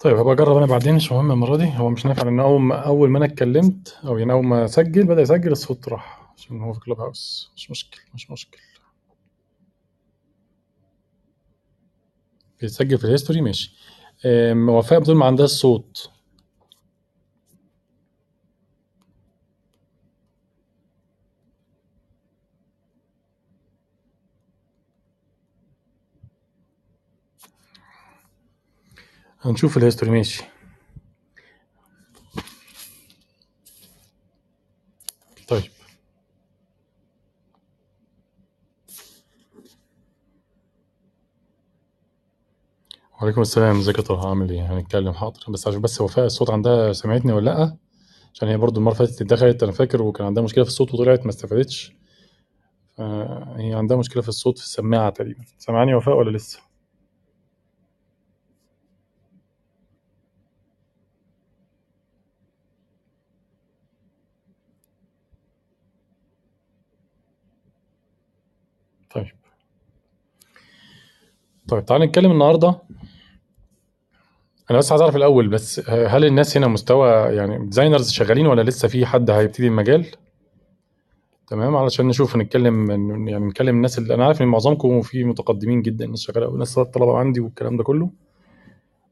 طيب هابقى أجرّب أنا بعدين مش مهم المرّة دي، هو مش نافع لإن أول ما أول ما أنا اتكلّمت أو يعني أول ما أسجّل بدأ يسجّل الصوت راح، عشان هو في clubhouse مش مشكل، مش مشكل. بيتسجّل في الhistory ماشي. وفاء بتقول ما عندهاش صوت. هنشوف الhistory ماشي. طيب. وعليكم السلام، إزيك يا طه عامل إيه؟ هنتكلّم حاضر، بس عشان بس وفاء الصوت عندها سمعتني والّا لأ؟ عشان هي برضه المرّة اللي فاتت دخلت أنا فاكر وكان عندها مشكلة في الصوت وطلعت ما استفادتش. فهي عندها مشكلة في الصوت في السماعة تقريبًا. سامعاني وفاء والّا لسه؟ طيب. طيب تعالَ نتكلّم النهارده أنا بس عايز أعرف الأول بس هل الناس هنا مستوى يعني designers شغّالين والّا لسه في حد هيبتدي المجال؟ تمام، علشان نشوف هنتكلّم ن يعني نكلّم الناس اللي أنا عارف إن معظمكم في متقدّمين جدًا، ناس شغّالة أوي، ناس طلبة عندي والكلام ده كلّه.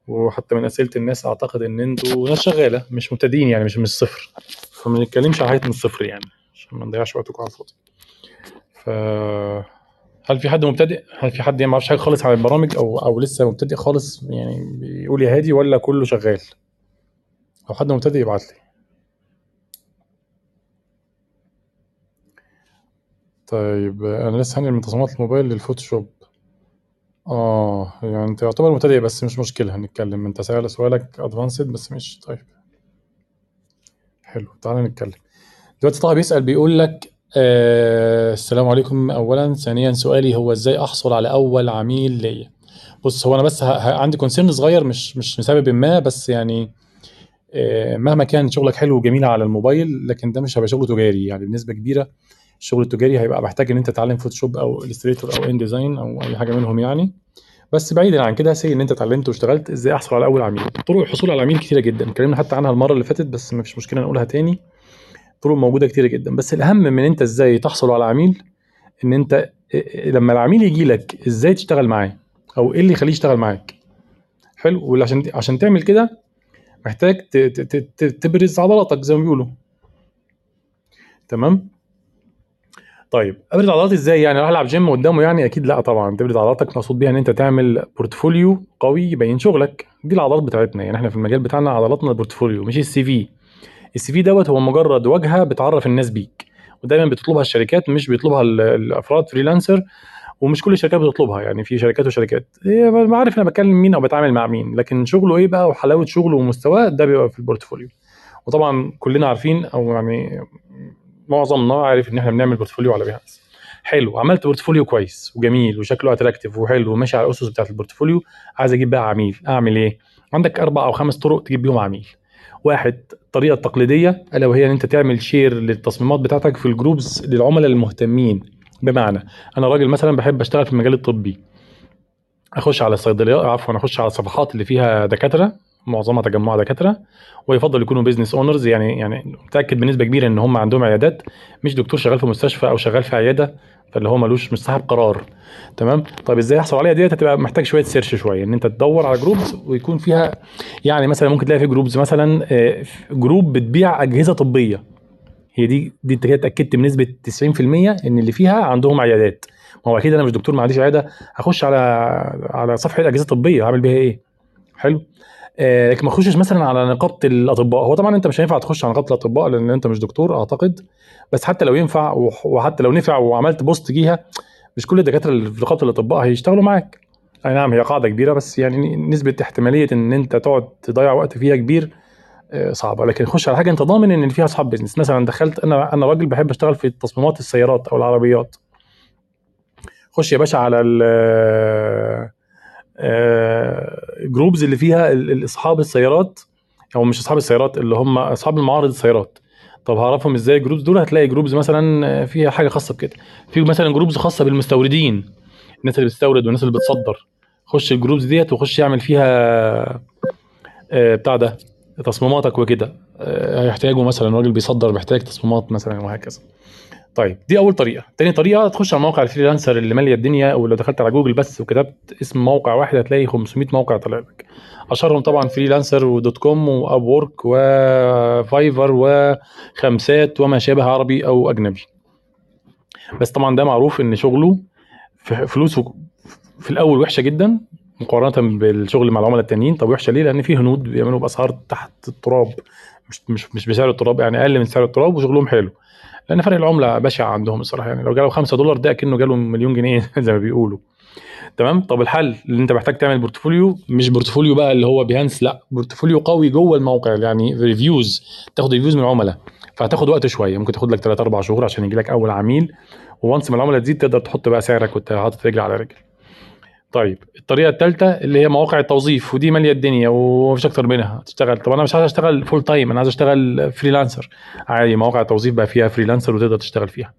وحتى من أسئلة الناس أعتقد إن أنتم ناس شغّالة مش مبتدئين يعني مش من الصفر، فما نتكلّمش على حاجات من الصفر يعني عشان ما نضيّعش وقتكم على الفاضي. ف هل في حد مبتدئ؟ هل في حد يعني ما يعرفش حاجة خالص عن البرامج أو أو لسه مبتدئ خالص يعني بيقول يا هادي والّا كلّه شغّال؟ لو حد مبتدئ يبعت لي. طيب أنا لسه هانقل من تصميمات الموبايل للفوتوشوب. آه، يعني أنت يعتبر مبتدئ بس مش مشكلة هنتكلّم، أنت سأل سؤالك advanced بس ماشي طيب. حلو، تعالَ نتكلّم. دلوقتي طه بيسأل بيقول لك آآ السلام عليكم أولًا، ثانيًا سؤالي هو إزاي أحصل على أول عميل ليّا؟ بُص، هو أنا بس عندي concern صغير مش مش لسببٍ ما، بس يعني آآ مهما كان شغلك حلو وجميل على الموبايل، لكن ده مش هيبقى شغل تجاري، يعني بنسبة كبيرة الشغل التجاري هيبقى محتاج إن أنت تتعلّم فوتوشوب أو illustrator أو InDesign أو أي حاجة منهم يعني. بس بعيدًا عن كده say إن أنت اتعلّمت واشتغلت، إزاي أحصل على أول عميل؟ طرق الحصول على العميل كتيرة جدًا، اتكلّمنا حتى عنها المرّة اللي فاتت بس ما فيش مشكلة نقولها تاني. طرق موجودة كتيرة جدًا، بس الأهم من أنت إزاي تحصل على عميل، أنت آآ لمّا العميل ييجي لك إزاي تشتغل معاه، أو إيه اللي يخلّيه يشتغل معاك. حلو، واللي عشان تعمل كده محتاج تبرز عضلاتك زي ما بيقولوا. تمام؟ طيب أبرز عضلاتي إزاي يعني أروح ألعب gym قدّامه يعني؟ أكيد لأ طبعًا، تبرز عضلاتك مقصود بيها إن أنت تعمل portfolio قوي يبيّن شغلك، دي العضلات بتاعتنا، يعني إحنا في المجال بتاعنا عضلاتنا الportfolio مش الCV. الCV دوّة هو مجرّد واجهة بتعرّف الناس بيك، ودايمًا بتطلبها الشركات مش بيطلبها ال الأفراد freelancer ومش كل الشركات بتطلبها، يعني في شركات وشركات. هي بابقى عارف أنا باكلّم مين أو باتعامل مع مين، لكن شغله إيه بقى وحلاوة شغله ومستواه ده بيبقى في الportfolio. وطبعًا كلّنا عارفين أو يعني معظمنا عارف إن إحنا بنعمل portfolio على behance. حلو، عملت portfolio كويس وجميل وشكله attractive وحلو وماشي على الأُسس بتاعة الportfolio، عايز أجيب بقى عميل، أعمل إيه؟ عندك 4 أو 5 طرق تجيب بيهم عميل. 1 الطريقة التقليدية ألا وهي إن أنت تعمل share للتصميمات بتاعتك في الgroups للعملا المهتمين، بمعنى أنا راجل مثلًا باحب أشتغل في المجال الطبي. أخش على الصيدليا عفوًا أخش على الصفحات اللي فيها دكاترة، معظمها تجمُّع دكاترة، ويُفضّل يكونوا business owners يعني يعني متأكد بنسبة كبيرة إن هم عندهم عيادات، مش دكتور شغال في مستشفى أو شغال في عيادة، فاللي هو ما لوش مش صاحب قرار. تمام؟ طيب إزاي أحصل عليها ديّة؟ هتبقى محتاج شوية search شوية، إن أنت تدوّر على groups ويكون فيها يعني مثلًا ممكن تلاقي في groups مثلًا ف group بتبيع أجهزة طبية. هي دي دي أنت كده اتأكدت بنسبة 90% إن اللي فيها عندهم عيادات. ما هو أكيد أنا مش دكتور ما عنديش عيادة، هاخش على على صفحة أجهزة طبية هاعمل بيها إيه؟ حلو؟ آآ لكن ما اخشش مثلًا على نقابة الأطباء، هو طبعًا أنت مش هينفع تخش على نقابة الأطباء لإن أنت مش دكتور أعتقد، بس حتى لو ينفع وح وحتى لو نفع وعملت post ليها، مش كل الدكاترة اللي في نقابة الأطباء هيشتغلوا معاك. أي نعم هي قاعدة كبيرة بس يعني نسبة احتمالية إن أنت تقعد تضيّع وقت فيها كبير آآ صعبة، لكن خش على حاجة أنت ضامن إن فيها أصحاب business، مثلًا دخلت أنا أنا راجل باحب أشتغل في تصميمات السيارات أو العربيات. خش يا باشا على آآ groups اللي فيها أصحاب السيارات أو مش أصحاب السيارات، اللي هم أصحاب المعارض السيارات. طب هاعرفهم إزاي ال groups دول؟ هتلاقي groups مثلًا فيها حاجة خاصة بكده. في مثلًا groups خاصة بالمستوردين، الناس اللي بتستورد والناس اللي بتصدّر. خش ال groups ديّة وخش اعمل فيها آه، بتاع ده تصميماتك وكده آه، هيحتاجوا مثلا راجل بيصدر محتاج تصميمات مثلا وهكذا طيب دي أول طريقة. تاني طريقة تخش على موقع ال freelancer اللي مالية الدنيا أو لو دخلت على جوجل بس وكتبت اسم موقع واحد هتلاقي 500 موقع طالع لك. أشهرهم طبعا freelancer دوت كوم و Upwork و Fiverr وخمسات وما شابه عربي أو أجنبي. بس طبعا ده معروف إن شغله فلوسه في الأول وحشة جدا مقارنة بالشغل مع العملاء التانيين. طب وحشة ليه؟ لأن في هنود بيعملوا بأسعار تحت التراب مش مش مش بسعر التراب يعني أقل من سعر التراب وشغلهم حلو. لأن فرق العملة بشع عندهم الصراحة. يعني لو جاله 5 دولار ده كأنه جاله مليون جنيه زي ما بيقولوا. تمام؟ طب الحل اللي أنت محتاج تعمل portfolio مش portfolio بقى اللي هو Behance لأ portfolio قوي جوه الموقع. يعني reviews تاخد reviews من العملاء. فهتاخد وقت شوية. ممكن تاخد لك 3 4 شهور عشان يجي لك أول عميل. once ما العملاء تزيد تقدر تحط بقى سعرك وانت حاطط رجل على رجل. طيب الطريقة الثالثه اللي هي مواقع التوظيف ودي مالية الدنيا ومفيش أكتر منها. تشتغل طب أنا مش عايز أشتغل full time أنا عايز أشتغل freelancer عادي مواقع التوظيف بقى فيها freelancer وتقدر تشتغل فيها.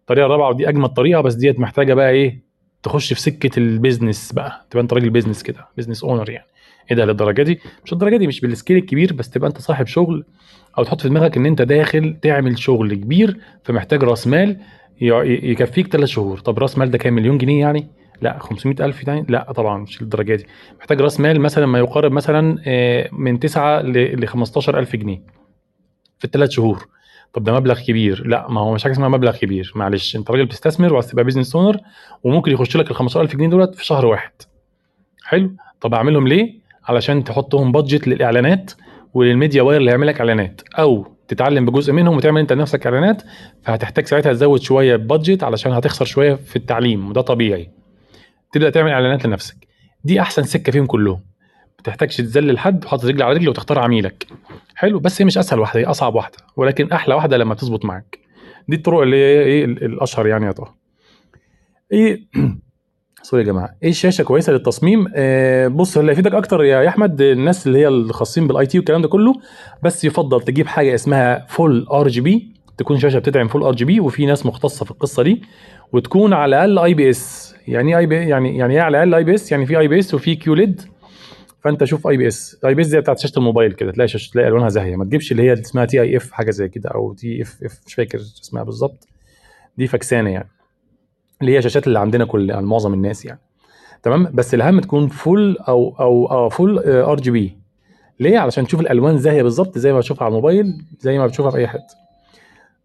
الطريقة الرابعة ودي أجمد طريقة بس ديت محتاجة بقى إيه؟ تخش في سكة ال business بقى. تبقى أنت راجل business كده business owner يعني. إيه ده للدرجة دي؟ مش الدرجه دي مش بال scale الكبير بس تبقى أنت صاحب شغل أو تحط في دماغك إن أنت داخل تعمل شغل كبير فمحتاج رأس مال يكفيك ثلاث شهور. طب رأس مال ده كام؟ مليون جنيه يعني؟ لا 500 ألف يعني لا طبعا مش للدرجة دي. محتاج رأس مال مثلا ما يقارب مثلا آه، من 9 ل 15 ألف جنيه في الثلاث شهور. طب ده مبلغ كبير. لا ما هو مش حاجة اسمها مبلغ كبير. معلش انت راجل بتستثمر وعايز تبقى business owner وممكن يخش لك ال 15000 جنيه دولت في شهر واحد. حلو؟ طب أعملهم ليه؟ علشان تحطهم budget للإعلانات ولل media buyer اللي هيعمل لك إعلانات. أو تتعلم بجزء منهم وتعمل أنت لنفسك إعلانات فهتحتاج ساعتها تزود شوية budget علشان هتخسر شوية في التعليم وده طبيعي. تبدأ تعمل إعلانات لنفسك. دي أحسن سكة فيهم كلهم. ما بتحتاجش تذلل حد وحاطط رجل على رجل وتختار عميلك. حلو بس هي مش أسهل واحدة هي أصعب واحدة ولكن أحلى واحدة لما تظبط معاك. دي الطرق اللي هي إيه ال- الأشهر يعني يا طه. إيه sorry يا جماعة. إيه الشاشة كويسة للتصميم؟ آه بص اللي هيفيدك أكتر يا أحمد الناس اللي هي الخاصين بال IT والكلام ده كله بس يفضل تجيب حاجة اسمها full RGB. تكون شاشة بتدعم full RGB وفي ناس مختصة في القصة دي وتكون على الأقل IPS يعني إيه IP يعني يعني إيه على الأقل اي بي اس يعني في اي بي اس وفي كيو ليد فأنت شوف اي بي اس اي بي اس زي بتاعت شاشة الموبايل كده تلاقي شاشه تلاقي ألوانها زاهية. ما تجيبش اللي هي اسمها TIF حاجة زي كده أو TFF مش فاكر اسمها بالظبط. دي فكسانه يعني. اللي هي الشاشات اللي عندنا كل يعني معظم الناس يعني. تمام؟ بس الأهم تكون full أو أو آه full RGB ليه؟ علشان تشوف الألوان زاهية بالظبط زي ما بتشوفها على الموبايل زي ما بتشوفها في أي حتة.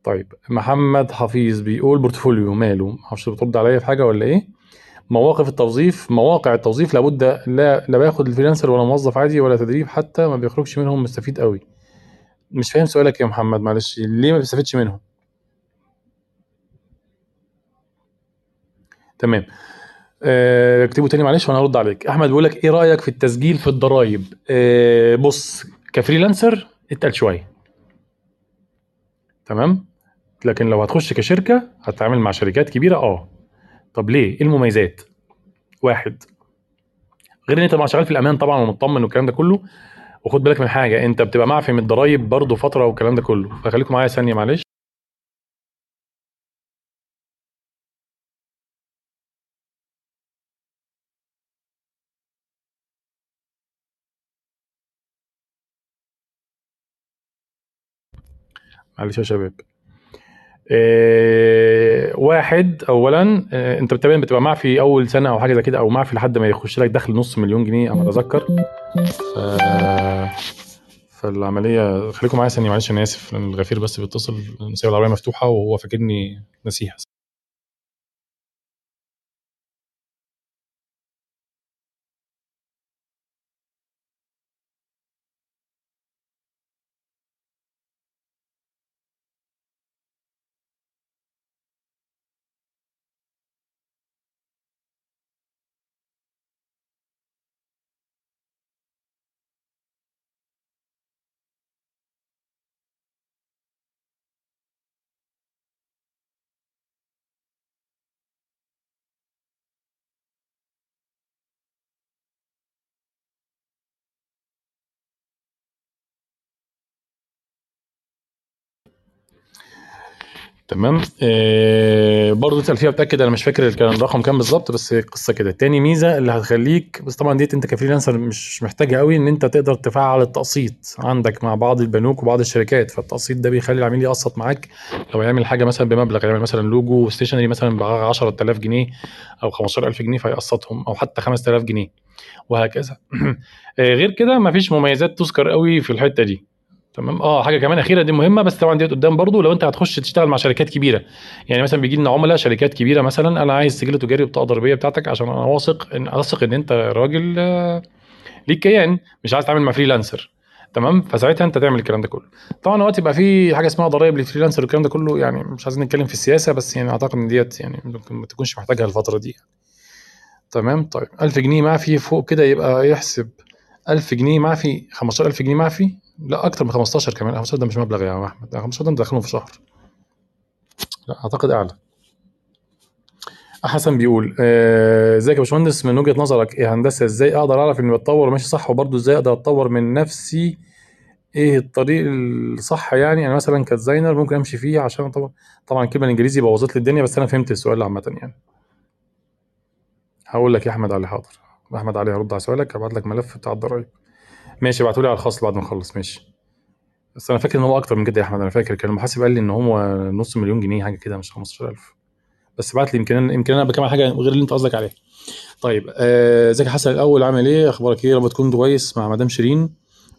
طيب محمد حفيظ بيقول portfolio ماله؟ معرفش بترد عليا في حاجة ولا إيه؟ مواقع التوظيف مواقع التوظيف لابد لا لا بياخد ال freelancer ولا موظف عادي ولا تدريب حتى ما بيخرجش منهم مستفيد قوي. مش فاهم سؤالك يا محمد معلش ليه ما بيستفيدش منهم؟ تمام. آه، اكتبه تاني معلش وأنا هرد عليك. أحمد بيقول لك إيه رأيك في التسجيل في الضرايب؟ آه، بص ك freelancer اتقل شوية. تمام؟ لكن لو هتخش كشركة هتتعامل مع شركات كبيرة آه. طب ليه؟ إيه المميزات؟ واحد غير إن أنت تبقى شغال في الأمان طبعا ومطمن والكلام ده كله وخد بالك من حاجة أنت بتبقى معفي من الضرايب برضه فترة والكلام ده كله. فخليكم معايا ثانية معلش. معلش يا شباب. آه، واحد اولا آه، أنت تقريبا بتبقى معفي أول سنة أو حاجة زي كده أو معفي لحد ما يخش لك دخل نص مليون جنيه أنا اتذكر ف... فالعملية خليكم معايا ثانية معلش أنا آسف لأن الغفير بس بيتصل سايب العربية مفتوحة وهو فاكرني نسيها. تمام؟ آه تسال فيها بتاكد أنا مش فاكر كان الرقم كام بالظبط بس القصة كده. تاني ميزة اللي هتخليك بس طبعا ديت انت ك freelancer مش محتاجها قوي ان انت تقدر تفعل التقسيط عندك مع بعض البنوك وبعض الشركات. فالتقسيط ده بيخلي العميل يقسط معاك. لو يعمل حاجة مثلا بمبلغ يعمل مثلا logo stationery مثلا ب 10000 جنيه أو 15000 جنيه فيقسطهم أو حتى 5000 جنيه وهكذا. آه غير كده مفيش مميزات تذكر قوي في الحتة دي. تمام؟ آه حاجة كمان أخيرة دي مهمة بس طبعا ديت قدام برضو لو أنت هتخش تشتغل مع شركات كبيرة. يعني مثلا بيجي لنا عملاء شركات كبيرة مثلا أنا عايز سجل تجاري وبطاقه ضريبية بتاعتك عشان أنا واثق إن أثق إن أنت راجل آه، ليك كيان مش عايز تتعامل مع freelancer. تمام؟ فساعتها أنت تعمل الكلام ده كله. طبعا دلوقتي بقى في حاجة اسمها ضرائب لل freelancer والكلام ده كله يعني مش عايزين نتكلم في السياسة بس يعني أعتقد إن ديت يعني ممكن ما تكونش محتاجها الفترة دي. تمام؟ طيب 1000 جنيه معفي فوق كده يبقى يحسب 1000 جنيه معفي 15000 جنيه معفي لا أكتر من 15 كمان. 15 ده مش مبلغ يا أحمد. ده 15 ده انت داخلهم في شهر. لا أعتقد أعلى. حسن بيقول آه، إزيك يا باشمهندس؟ من وجهة نظرك إيه هندسة؟ إزاي أقدر أعرف إني بتطور؟ ماشي صح. وبرضه إزاي أقدر أتطور من نفسي؟ إيه الطريق الصح يعني؟ أنا مثلا كديزاينر ممكن أمشي فيه عشان طبعا طبعا الكلمة الإنجليزي بوظت لي الدنيا بس أنا فهمت السؤال عامة يعني. هقول لك يا أحمد علي حاضر. أحمد علي هرد على سؤالك هبعت لك ملف بتاع الضرايب. ماشي ابعتولي على الخاص بعد ما نخلص. ماشي. بس أنا فاكر إن هو أكتر من كده يا أحمد أنا فاكر. كان المحاسب قال لي إن هو نص مليون جنيه حاجة كده مش 15000 بس ابعت لي يمكن أنا يمكن أنا بكمل حاجة غير اللي أنت قصدك عليه طيب آه، إزيك يا حسن؟ الأول عامل إيه؟ أخبارك إيه؟ رب تكون كويس مع مدام شيرين.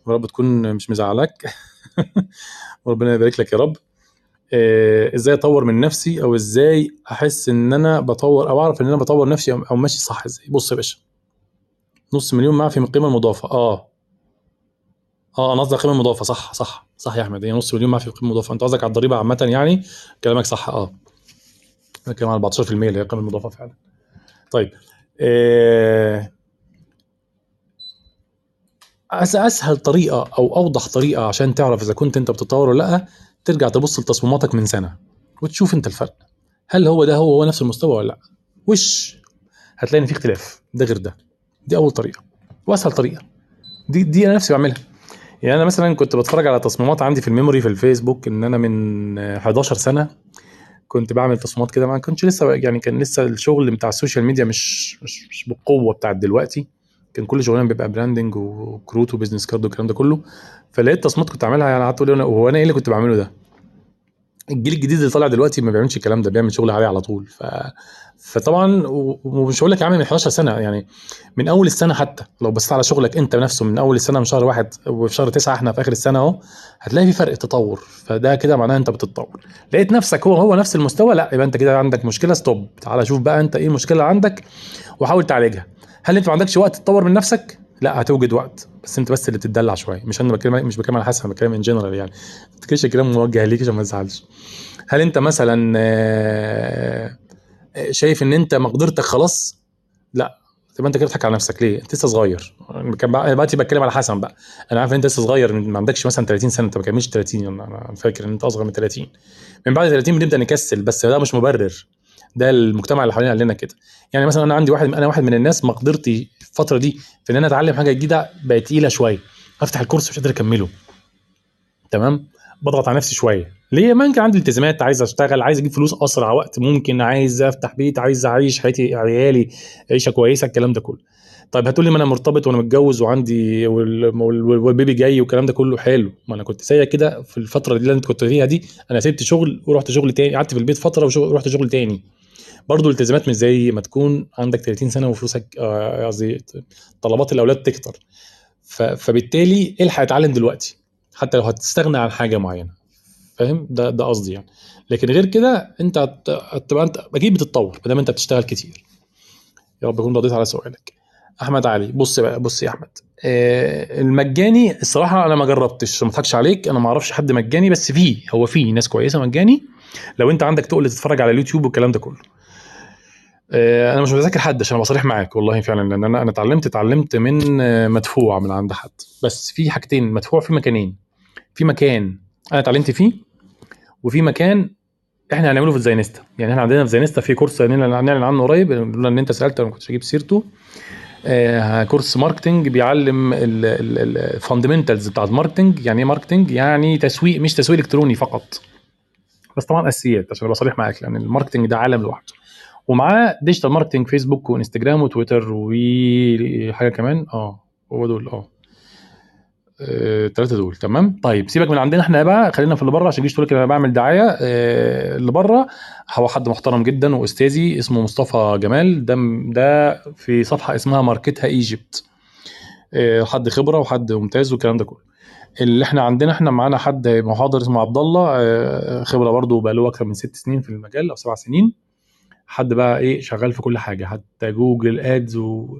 يا رب تكون مش مزعلاك وربنا يبارك لك يا رب. آه، إزاي أطور من نفسي أو إزاي أحس إن أنا بطور أو أعرف إن أنا بطور نفسي أو ماشي صح إزاي؟ بص يا باشا. نص مليون معفي من القيمه المضافة. آه. آه أنا قصدي القيمه المضافة. صح صح صح يا أحمد. هي نص مليون معفي القيمه المضافة. أنت قصدك على الضريبة عامة يعني؟ كلامك صح آه. أنا كلام على 14% اللي هي القيمه المضافة فعلا. طيب آه أسهل طريقة أو أوضح طريقة عشان تعرف إذا كنت أنت بتتطور ولا لأ ترجع تبص لتصميماتك من سنة وتشوف أنت الفرق. هل هو ده هو هو نفس المستوى ولا لأ؟ وش؟ هتلاقي إن في اختلاف. ده غير ده. دي أول طريقة وأسهل طريقة. دي دي أنا نفسي بعملها. يعني أنا مثلا كنت بتفرج على تصميمات عندي في ال memory في الفيسبوك إن أنا من آه، 11 سنة كنت بعمل تصميمات كده ما كنتش لسه يعني كان لسه الشغل بتاع ال social media مش مش مش بالقوة بتاعت دلوقتي. كان كل شغلنا بيبقى branding وكروت و business card والكلام ده كله. فلقيت تصميمات كنت عاملها يعني قعدت أقول هو أنا إيه اللي كنت بعمله ده؟ الجيل الجديد اللي طالع دلوقتي ما بيعملش الكلام ده بيعمل شغل عالي على طول. ف... فطبعا ومش هقول لك يا عم من 11 سنة يعني من أول السنة حتى لو بصيت على شغلك أنت نفسه من أول السنة من شهر واحد وفي شهر تسعة إحنا في آخر السنة أهو هتلاقي في فرق تطور. فده كده معناه أنت بتتطور. لقيت نفسك هو هو نفس المستوى؟ لا يبقى أنت كده عندك مشكلة stop تعالى شوف بقى أنت إيه المشكلة عندك وحاول تعالجها. هل أنت ما عندكش وقت تطور من نفسك؟ لا هتوجد وقت بس انت بس اللي بتدلع شوية. مش أنا بتكلم مش بتكلم على حسن أنا بتكلم in general يعني. ما تفتكرش الكلام موجه ليك عشان ما تزعلش. هل انت مثلا آه، آه، شايف إن انت مقدرتك خلاص؟ لا. تبقى انت كده بتضحك على نفسك ليه؟ انت لسه صغير. أنا دلوقتي بتكلم على حسن بقى. أنا عارف إن انت لسه صغير ما عندكش مثلا 30 سنة انت ما كملتش 30 أنا فاكر إن انت أصغر من 30 من بعد 30 بنبدأ نكسل بس ده مش مبرر. ده المجتمع اللي حوالينا قال لنا كده. يعني مثلا أنا عندي واحد أنا واحد من الناس مقدرتي الفترة دي في إن أنا أتعلم حاجة جديدة بقت تقيلة شوية. افتح الكورس مش قادر أكمله. تمام؟ بضغط على نفسي شوية. ليه؟ ما يمكن عندي التزامات عايز أشتغل عايز أجيب فلوس أسرع وقت ممكن عايز أفتح بيت عايز أعيش حياتي عيالي عيشة كويسة الكلام ده كله. طيب هتقول لي ما أنا مرتبط وأنا متجوز وعندي وال- وال- والبيبي جاي والكلام ده كله؟ حلو. ما أنا كنت زيك كده في الفترة اللي انت كنت فيها دي. أنا سبت شغل ورحت شغل تاني قعدت في البيت فترة ورحت شغل تاني. برضو الالتزامات مش زي ما تكون عندك 30 سنة وفلوسك آه، قصدي طلبات الأولاد تكتر. فبالتالي الحق اتعلم دلوقتي؟ حتى لو هتستغنى عن حاجة معينة. فاهم؟ ده ده قصدي يعني. لكن غير كده أنت هت- هتبقى أنت أكيد بتتطور ما دام أنت بتشتغل كتير. يا رب اكون رديت على سؤالك. أحمد علي بص بقى بص يا أحمد. آه، المجاني الصراحة أنا ما جربتش ما أضحكش عليك أنا ما أعرفش حد مجاني بس فيه هو فيه ناس كويسة مجاني. لو أنت عندك تقل تتفرج على اليوتيوب والكلام ده كله. أنا مش بذاكر حد عشان أبقى صريح معاك والله فعلا لأن أنا أنا اتعلمت اتعلمت من آه، مدفوع من عند حد. بس في حاجتين مدفوع في مكانين. في مكان أنا اتعلمت فيه وفي مكان إحنا هنعمله في زينستا. يعني إحنا عندنا في زينستا في كورس هنعلن عنه قريب لولا إن أنت سالت أنا ما كنتش أجيب سيرته. آه كورس marketing بيعلم ال fundamentals بتاع ال marketing يعني إيه marketing يعني تسويق مش تسويق إلكتروني فقط. بس طبعا أساسيات عشان أبقى صريح معاك لأن ال marketing ده عالم لوحده. ومعاه digital marketing فيسبوك وإنستجرام وتويتر وحاجة كمان. آه هو دول آه. الثلاثه دول. تمام؟ طيب سيبك من عندنا إحنا بقى خلينا في اللي بره عشان تجيش تقول لك أنا بعمل دعاية. آه، اللي بره هو حد محترم جدا وأستاذي اسمه مصطفى جمال. ده ده في صفحة اسمها ماركتها Egypt. آه، حد خبرة وحد ممتاز والكلام ده كله. اللي إحنا عندنا إحنا معانا حد محاضر اسمه عبد الله. آه، خبرة برضه بقى له أكتر من ست سنين في المجال أو سبع سنين. حد بقى إيه شغال في كل حاجة حتى جوجل ادز و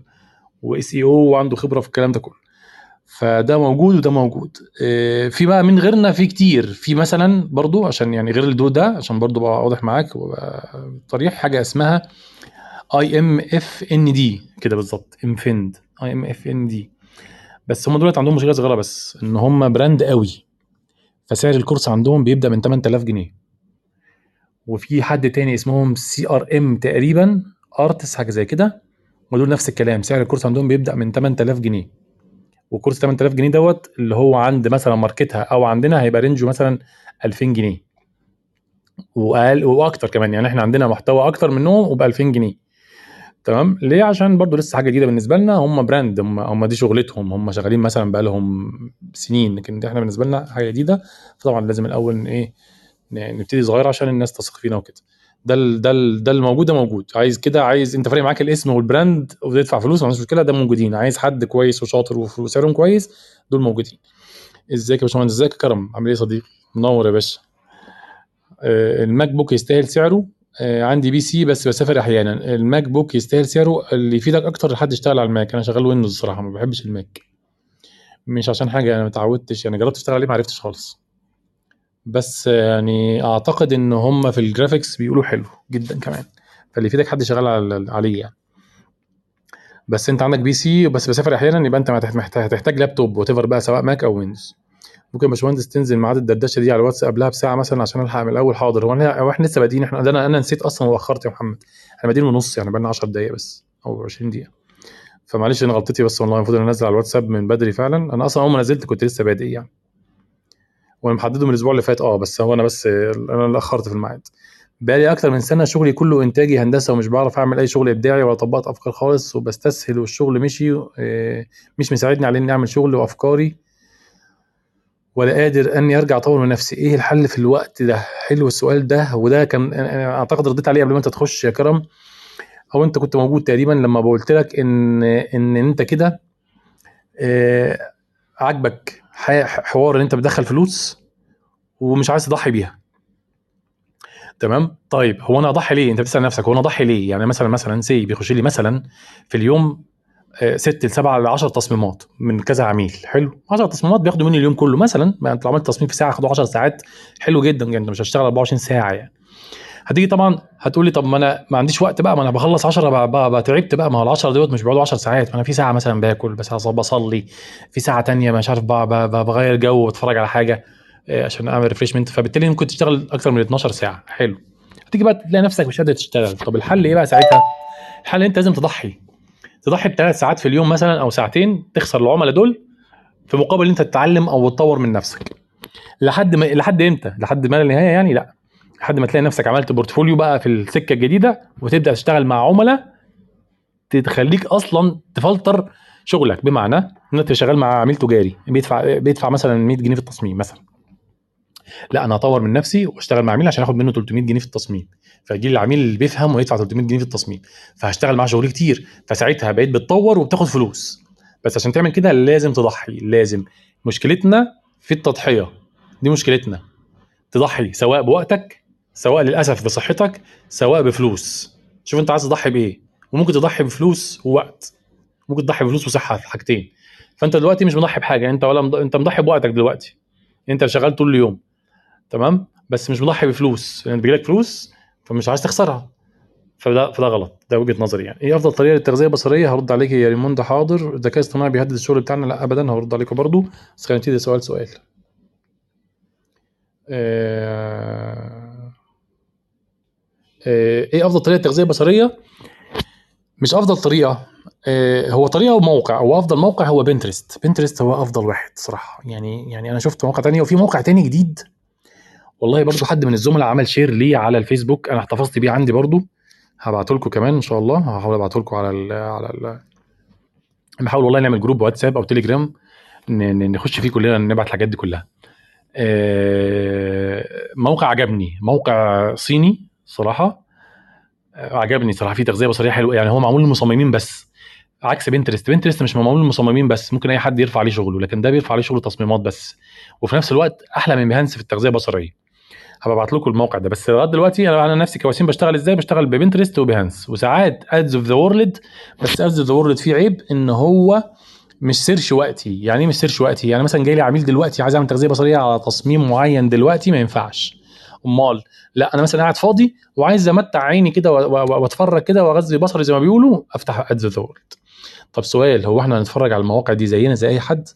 واس اي أو وعنده خبرة في الكلام ده كله. فده موجود وده موجود. آه، في بقى من غيرنا في كتير. في مثلا برضو عشان يعني غير الدو ده عشان برضو بقى واضح معاك صريح حاجة اسمها اي ام اف ان دي كده بالظبط انفند اي ام اف ان دي بس هم دولت عندهم مشكلة صغيرة بس إن هم brand قوي فسعر الكورس عندهم بيبدأ من 8000 جنيه. وفي حد تاني اسمهم CRM تقريبا arts حاجة زي كده. ودول نفس الكلام سعر الكورس عندهم بيبدأ من 8000 جنيه. وكورس 8000 جنيه دوت اللي هو عند مثلا ماركتها أو عندنا هيبقى range ه مثلا 2000 جنيه. وأقل وأكتر كمان يعني إحنا عندنا محتوى أكتر منهم وب 2000 جنيه. تمام؟ ليه؟ عشان برضو لسه حاجة جديدة بالنسبة لنا هم brand هم, هم دي شغلتهم. هم شغالين مثلا بقى لهم سنين لكن إحنا بالنسبة لنا حاجة جديدة. فطبعا لازم الأول إيه نبتدي صغير عشان الناس تثق فينا وكده. ده ال ده ال ده الموجود ده موجود. عايز كده عايز انت فارق معاك الاسم وال brand وتدفع فلوس ما عنديش مشكلة ده موجودين. عايز حد كويس وشاطر وسعرهم كويس دول موجودين. ازيك يا باشمهندس؟ ازيك يا كرم؟ عامل إيه يا صديقي؟ منور يا باشا. آه ال MacBook يستاهل سعره؟ آه عندي PC بس بسافر أحيانا. ال MacBook يستاهل سعره؟ اللي يفيدك أكتر لحد يشتغل على ال Mac. أنا شغال Windows الصراحة ما بحبش ال Mac. مش عشان حاجة أنا ما اتعودتش يعني جربت أشتغل عليه ما عرفتش خالص. بس يعني أعتقد إن هم في ال graphics بيقولوا حلو جدا كمان. فاللي يفيدك حد شغال عليه يعني. بس أنت عندك PC بس بسافر أحيانا يبقى أنت هتحتاج لابتوب وات بقى سواء Mac أو Windows. ممكن يا باشمهندس تنزل ميعاد الدردشة دي على الواتس قبلها بساعة مثلا عشان ألحق من الأول. حاضر. هو إحنا لسه بادئين إحنا أنا أنا نسيت أصلا واخرت يا محمد. إحنا بادئين ونص يعني بقى لنا 10 دقائق بس أو 20 دقيقة. فمعلش أنا غلطتي بس والله المفروض أنزل على الواتساب من بدري فعلا. أنا أصلا أول ما نزلت كنت لسه بادئ يعني. وأنا محدده من الأسبوع اللي فات. آه بس هو أنا بس أنا اللي أخرت في الميعاد. بقالي أكتر من سنة شغلي كله إنتاجي هندسة ومش بعرف أعمل أي شغل إبداعي ولا طبقت أفكار خالص وبستسهل والشغل مشي آه، مش مساعدني على إني أعمل شغل وأفكاري ولا قادر إني أرجع أطور من نفسي. إيه الحل في الوقت ده؟ حلو السؤال ده وده كان أنا أعتقد رديت عليه قبل ما أنت تخش يا كرم. أو أنت كنت موجود تقريبا لما قلت لك إن إن أنت كده آه، عاجبك حوار إن أنت بتدخل فلوس ومش عايز تضحي بيها. تمام؟ طيب هو أنا أضحي ليه؟ أنت بتسأل نفسك هو أنا أضحي ليه؟ يعني مثلا مثلا سي بيخش لي مثلا في اليوم ست لسبعة ل 10 تصميمات من كذا عميل. حلو. 10 تصميمات بياخدوا مني اليوم كله. مثلا انت لو عملت تصميم في ساعة خدوا 10 ساعات. حلو جدا يعني أنت مش هشتغل 24 ساعة يعني. هتيجي طبعا هتقول لي طب ما أنا ما عنديش وقت بقى ما أنا بخلص 10 بقى تعبت بقى. ما هو ال 10 دول مش بيقعدوا 10 ساعات. ما أنا في ساعة مثلا باكل بس بصلي. في ساعة تانية مش عارف بغير جو وبتفرج على حاجة آه، عشان أعمل refreshment فبالتالي ممكن تشتغل أكتر من 12 ساعة. حلو. هتيجي بقى تلاقي نفسك مش قادر تشتغل. طب الحل إيه بقى ساعتها؟ الحل أنت لازم تضحي. تضحي بثلاث ساعات في اليوم مثلا أو ساعتين تخسر العملاء دول في مقابل أنت تتعلم أو تطور من نفسك. لحد ما لحد إمتى؟ لحد ما النهايه يعني؟ لأ. لحد ما تلاقي نفسك عملت بورتفوليو بقى في السكة الجديدة وتبدأ تشتغل مع عملاء تخليك أصلا تفلتر شغلك. بمعنى ان انت شغال مع عميل تجاري بيدفع بيدفع مثلا 100 جنيه في التصميم مثلا. لا أنا هطور من نفسي وأشتغل مع عميل عشان آخد منه 300 جنيه في التصميم. فيجي لي العميل اللي بيفهم ويدفع 300 جنيه في التصميم. فهشتغل معاه شغل كتير. فساعتها بقيت بتطور وبتاخد فلوس. بس عشان تعمل كده لازم تضحي لازم. مشكلتنا في التضحية. دي مشكلتنا. تضحي سواء بوقتك سواء للأسف بصحتك سواء بفلوس. شوف أنت عايز تضحي بإيه؟ وممكن تضحي بفلوس ووقت. ممكن تضحي بفلوس وصحة حاجتين. فأنت دلوقتي مش مضحي بحاجة أنت ولا مض... أنت مضحي بوقتك دلوقتي. أنت شغال طول اليوم تمام؟ بس مش مضحي بفلوس. لأن يعني بيجيلك فلوس فمش عايز تخسرها. فده فده غلط. ده وجهة نظري يعني. إيه أفضل طريقة للتغذية البصرية؟ هرد عليك يا ريموند حاضر. الذكاء الاصطناعي بيهدد الشغل بتاعنا؟ لا ابدا. هرد عليكم برضو. بس خلينا نبتدي سؤال سؤال. آه... آه... إيه أفضل طريقة للتغذيه البصريه مش أفضل طريقة آه هو طريقة وموقع هو أفضل موقع هو Pinterest Pinterest هو أفضل واحد صراحة. يعني يعني أنا شفت موقع تاني وفي موقع تاني جديد. والله برضو حد من الزملاء عمل share ليه على الفيسبوك أنا احتفظت بيه عندي برضو. هبعته لكم كمان إن شاء الله. هحاول أبعته لكم على ال على ال بنحاول والله نعمل group واتساب أو تليجرام نخش فيه كلنا نبعت الحاجات دي كلها. آه، موقع عجبني. موقع صيني. صراحة آه، عجبني صراحة فيه تغذية بصرية حلوة يعني هو معمول للمصممين بس عكس Pinterest Pinterest مش معمول للمصممين بس ممكن أي حد يرفع عليه شغله لكن ده بيرفع عليه شغل تصميمات بس وفي نفس الوقت أحلى من Behance في التغذية البصرية. هبقى أبعت لكم الموقع ده بس لغاية دلوقتي أنا أنا نفسي كوسيم بشتغل إزاي؟ بشتغل ب Pinterest و Behance وساعات Ads of the World بس Ads of the World فيه عيب إن هو مش search وقتي يعني إيه مش search وقتي؟ يعني مثلا جاي لي عميل دلوقتي عايز اعمل تغذية بصرية على تصميم معين دلوقتي ما ينفعش. أمال. لا أنا مثلا قاعد فاضي وعايز أمتع عيني كده وأتفرج كده وأغذي بصري زي ما بيقولوا أفتح ادز ذا طب سؤال هو إحنا هنتفرج على المواقع دي زينا زي أي حد؟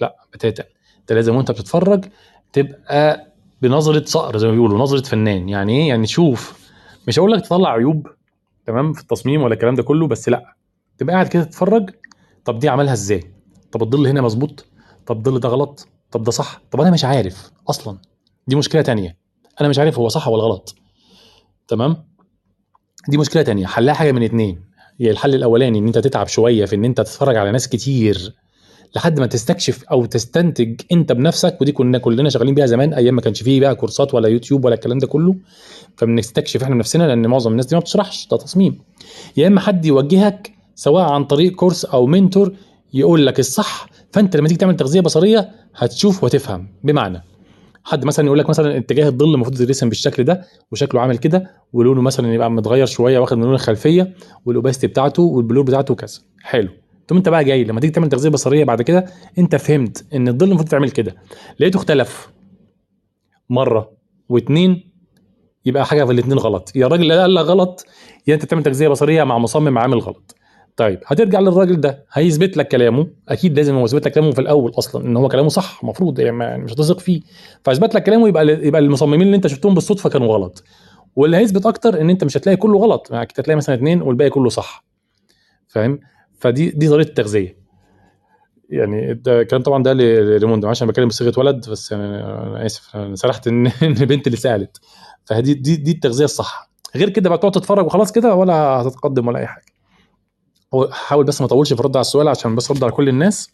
لا بتاتا. أنت لازم وأنت بتتفرج تبقى بنظرة صقر زي ما بيقولوا نظرة فنان. يعني إيه؟ يعني تشوف مش هقول لك تطلع عيوب تمام في التصميم ولا الكلام ده كله بس لا. تبقى قاعد كده تتفرج طب دي عملها إزاي؟ طب الظل هنا مظبوط؟ طب الظل ده غلط؟ طب ده صح؟ طب أنا مش عارف أصلا. دي مشكلة تانية. أنا مش عارف هو صح ولا غلط. تمام؟ دي مشكلة تانية. حلها حاجة من اتنين. هي الحل الأولاني إن أنت تتعب شوية في إن أنت تتفرج على ناس كتير لحد ما تستكشف أو تستنتج أنت بنفسك ودي كنا كلنا شغالين بيها زمان أيام ما كانش فيه بقى كورسات ولا يوتيوب ولا الكلام ده كله. فبنستكشف إحنا بنفسنا لأن معظم الناس دي ما بتشرحش ده تصميم. يا إما حد يوجهك سواء عن طريق كورس أو منتور يقول لك الصح فأنت لما تيجي تعمل تغذية بصرية هتشوف وتفهم. بمعنى حد مثلا يقول لك مثلا اتجاه الظل المفروض يترسم بالشكل ده وشكله عامل كده ولونه مثلا يبقى متغير شوية واخد من لون الخلفية والأوباستي بتاعته والبلور بتاعته كذا حلو. ثم انت بقى جاي لما تيجي تعمل تغذية بصرية بعد كده انت فهمت إن الظل المفروض تعمل كده. لقيته اختلف مرة واتنين يبقى حاجة في الاثنين غلط. يا اللي قال لك غلط يا انت تعمل تغذية بصرية مع مصمم عامل غلط. طيب هترجع للراجل ده هيثبت لك كلامه. أكيد لازم هو يثبت لك كلامه في الأول أصلا إن هو كلامه صح المفروض يعني ما- مش هتثق فيه. فاثبت لك كلامه يبقى يبقى المصممين اللي أنت شفتهم بالصدفة كانوا غلط. واللي هيثبت أكتر إن أنت مش هتلاقي كله غلط يعني هتلاقي مثلا اثنين والباقي كله صح. فاهم؟ فدي دي طريقة التغذية. يعني ده الكلام طبعا ده لريموندو عشان بتكلم بصيغة ولد بس يعني أنا آسف أنا سرحت ان إن بنت اللي سألت. فدي دي دي التغذية الصح. غير كده بقى تقعد تتفرج وخلاص كده ولا هتتقدم ولا أي حاجة. حاول بس ما اطولش في الرد على السؤال عشان بس ارد على كل الناس.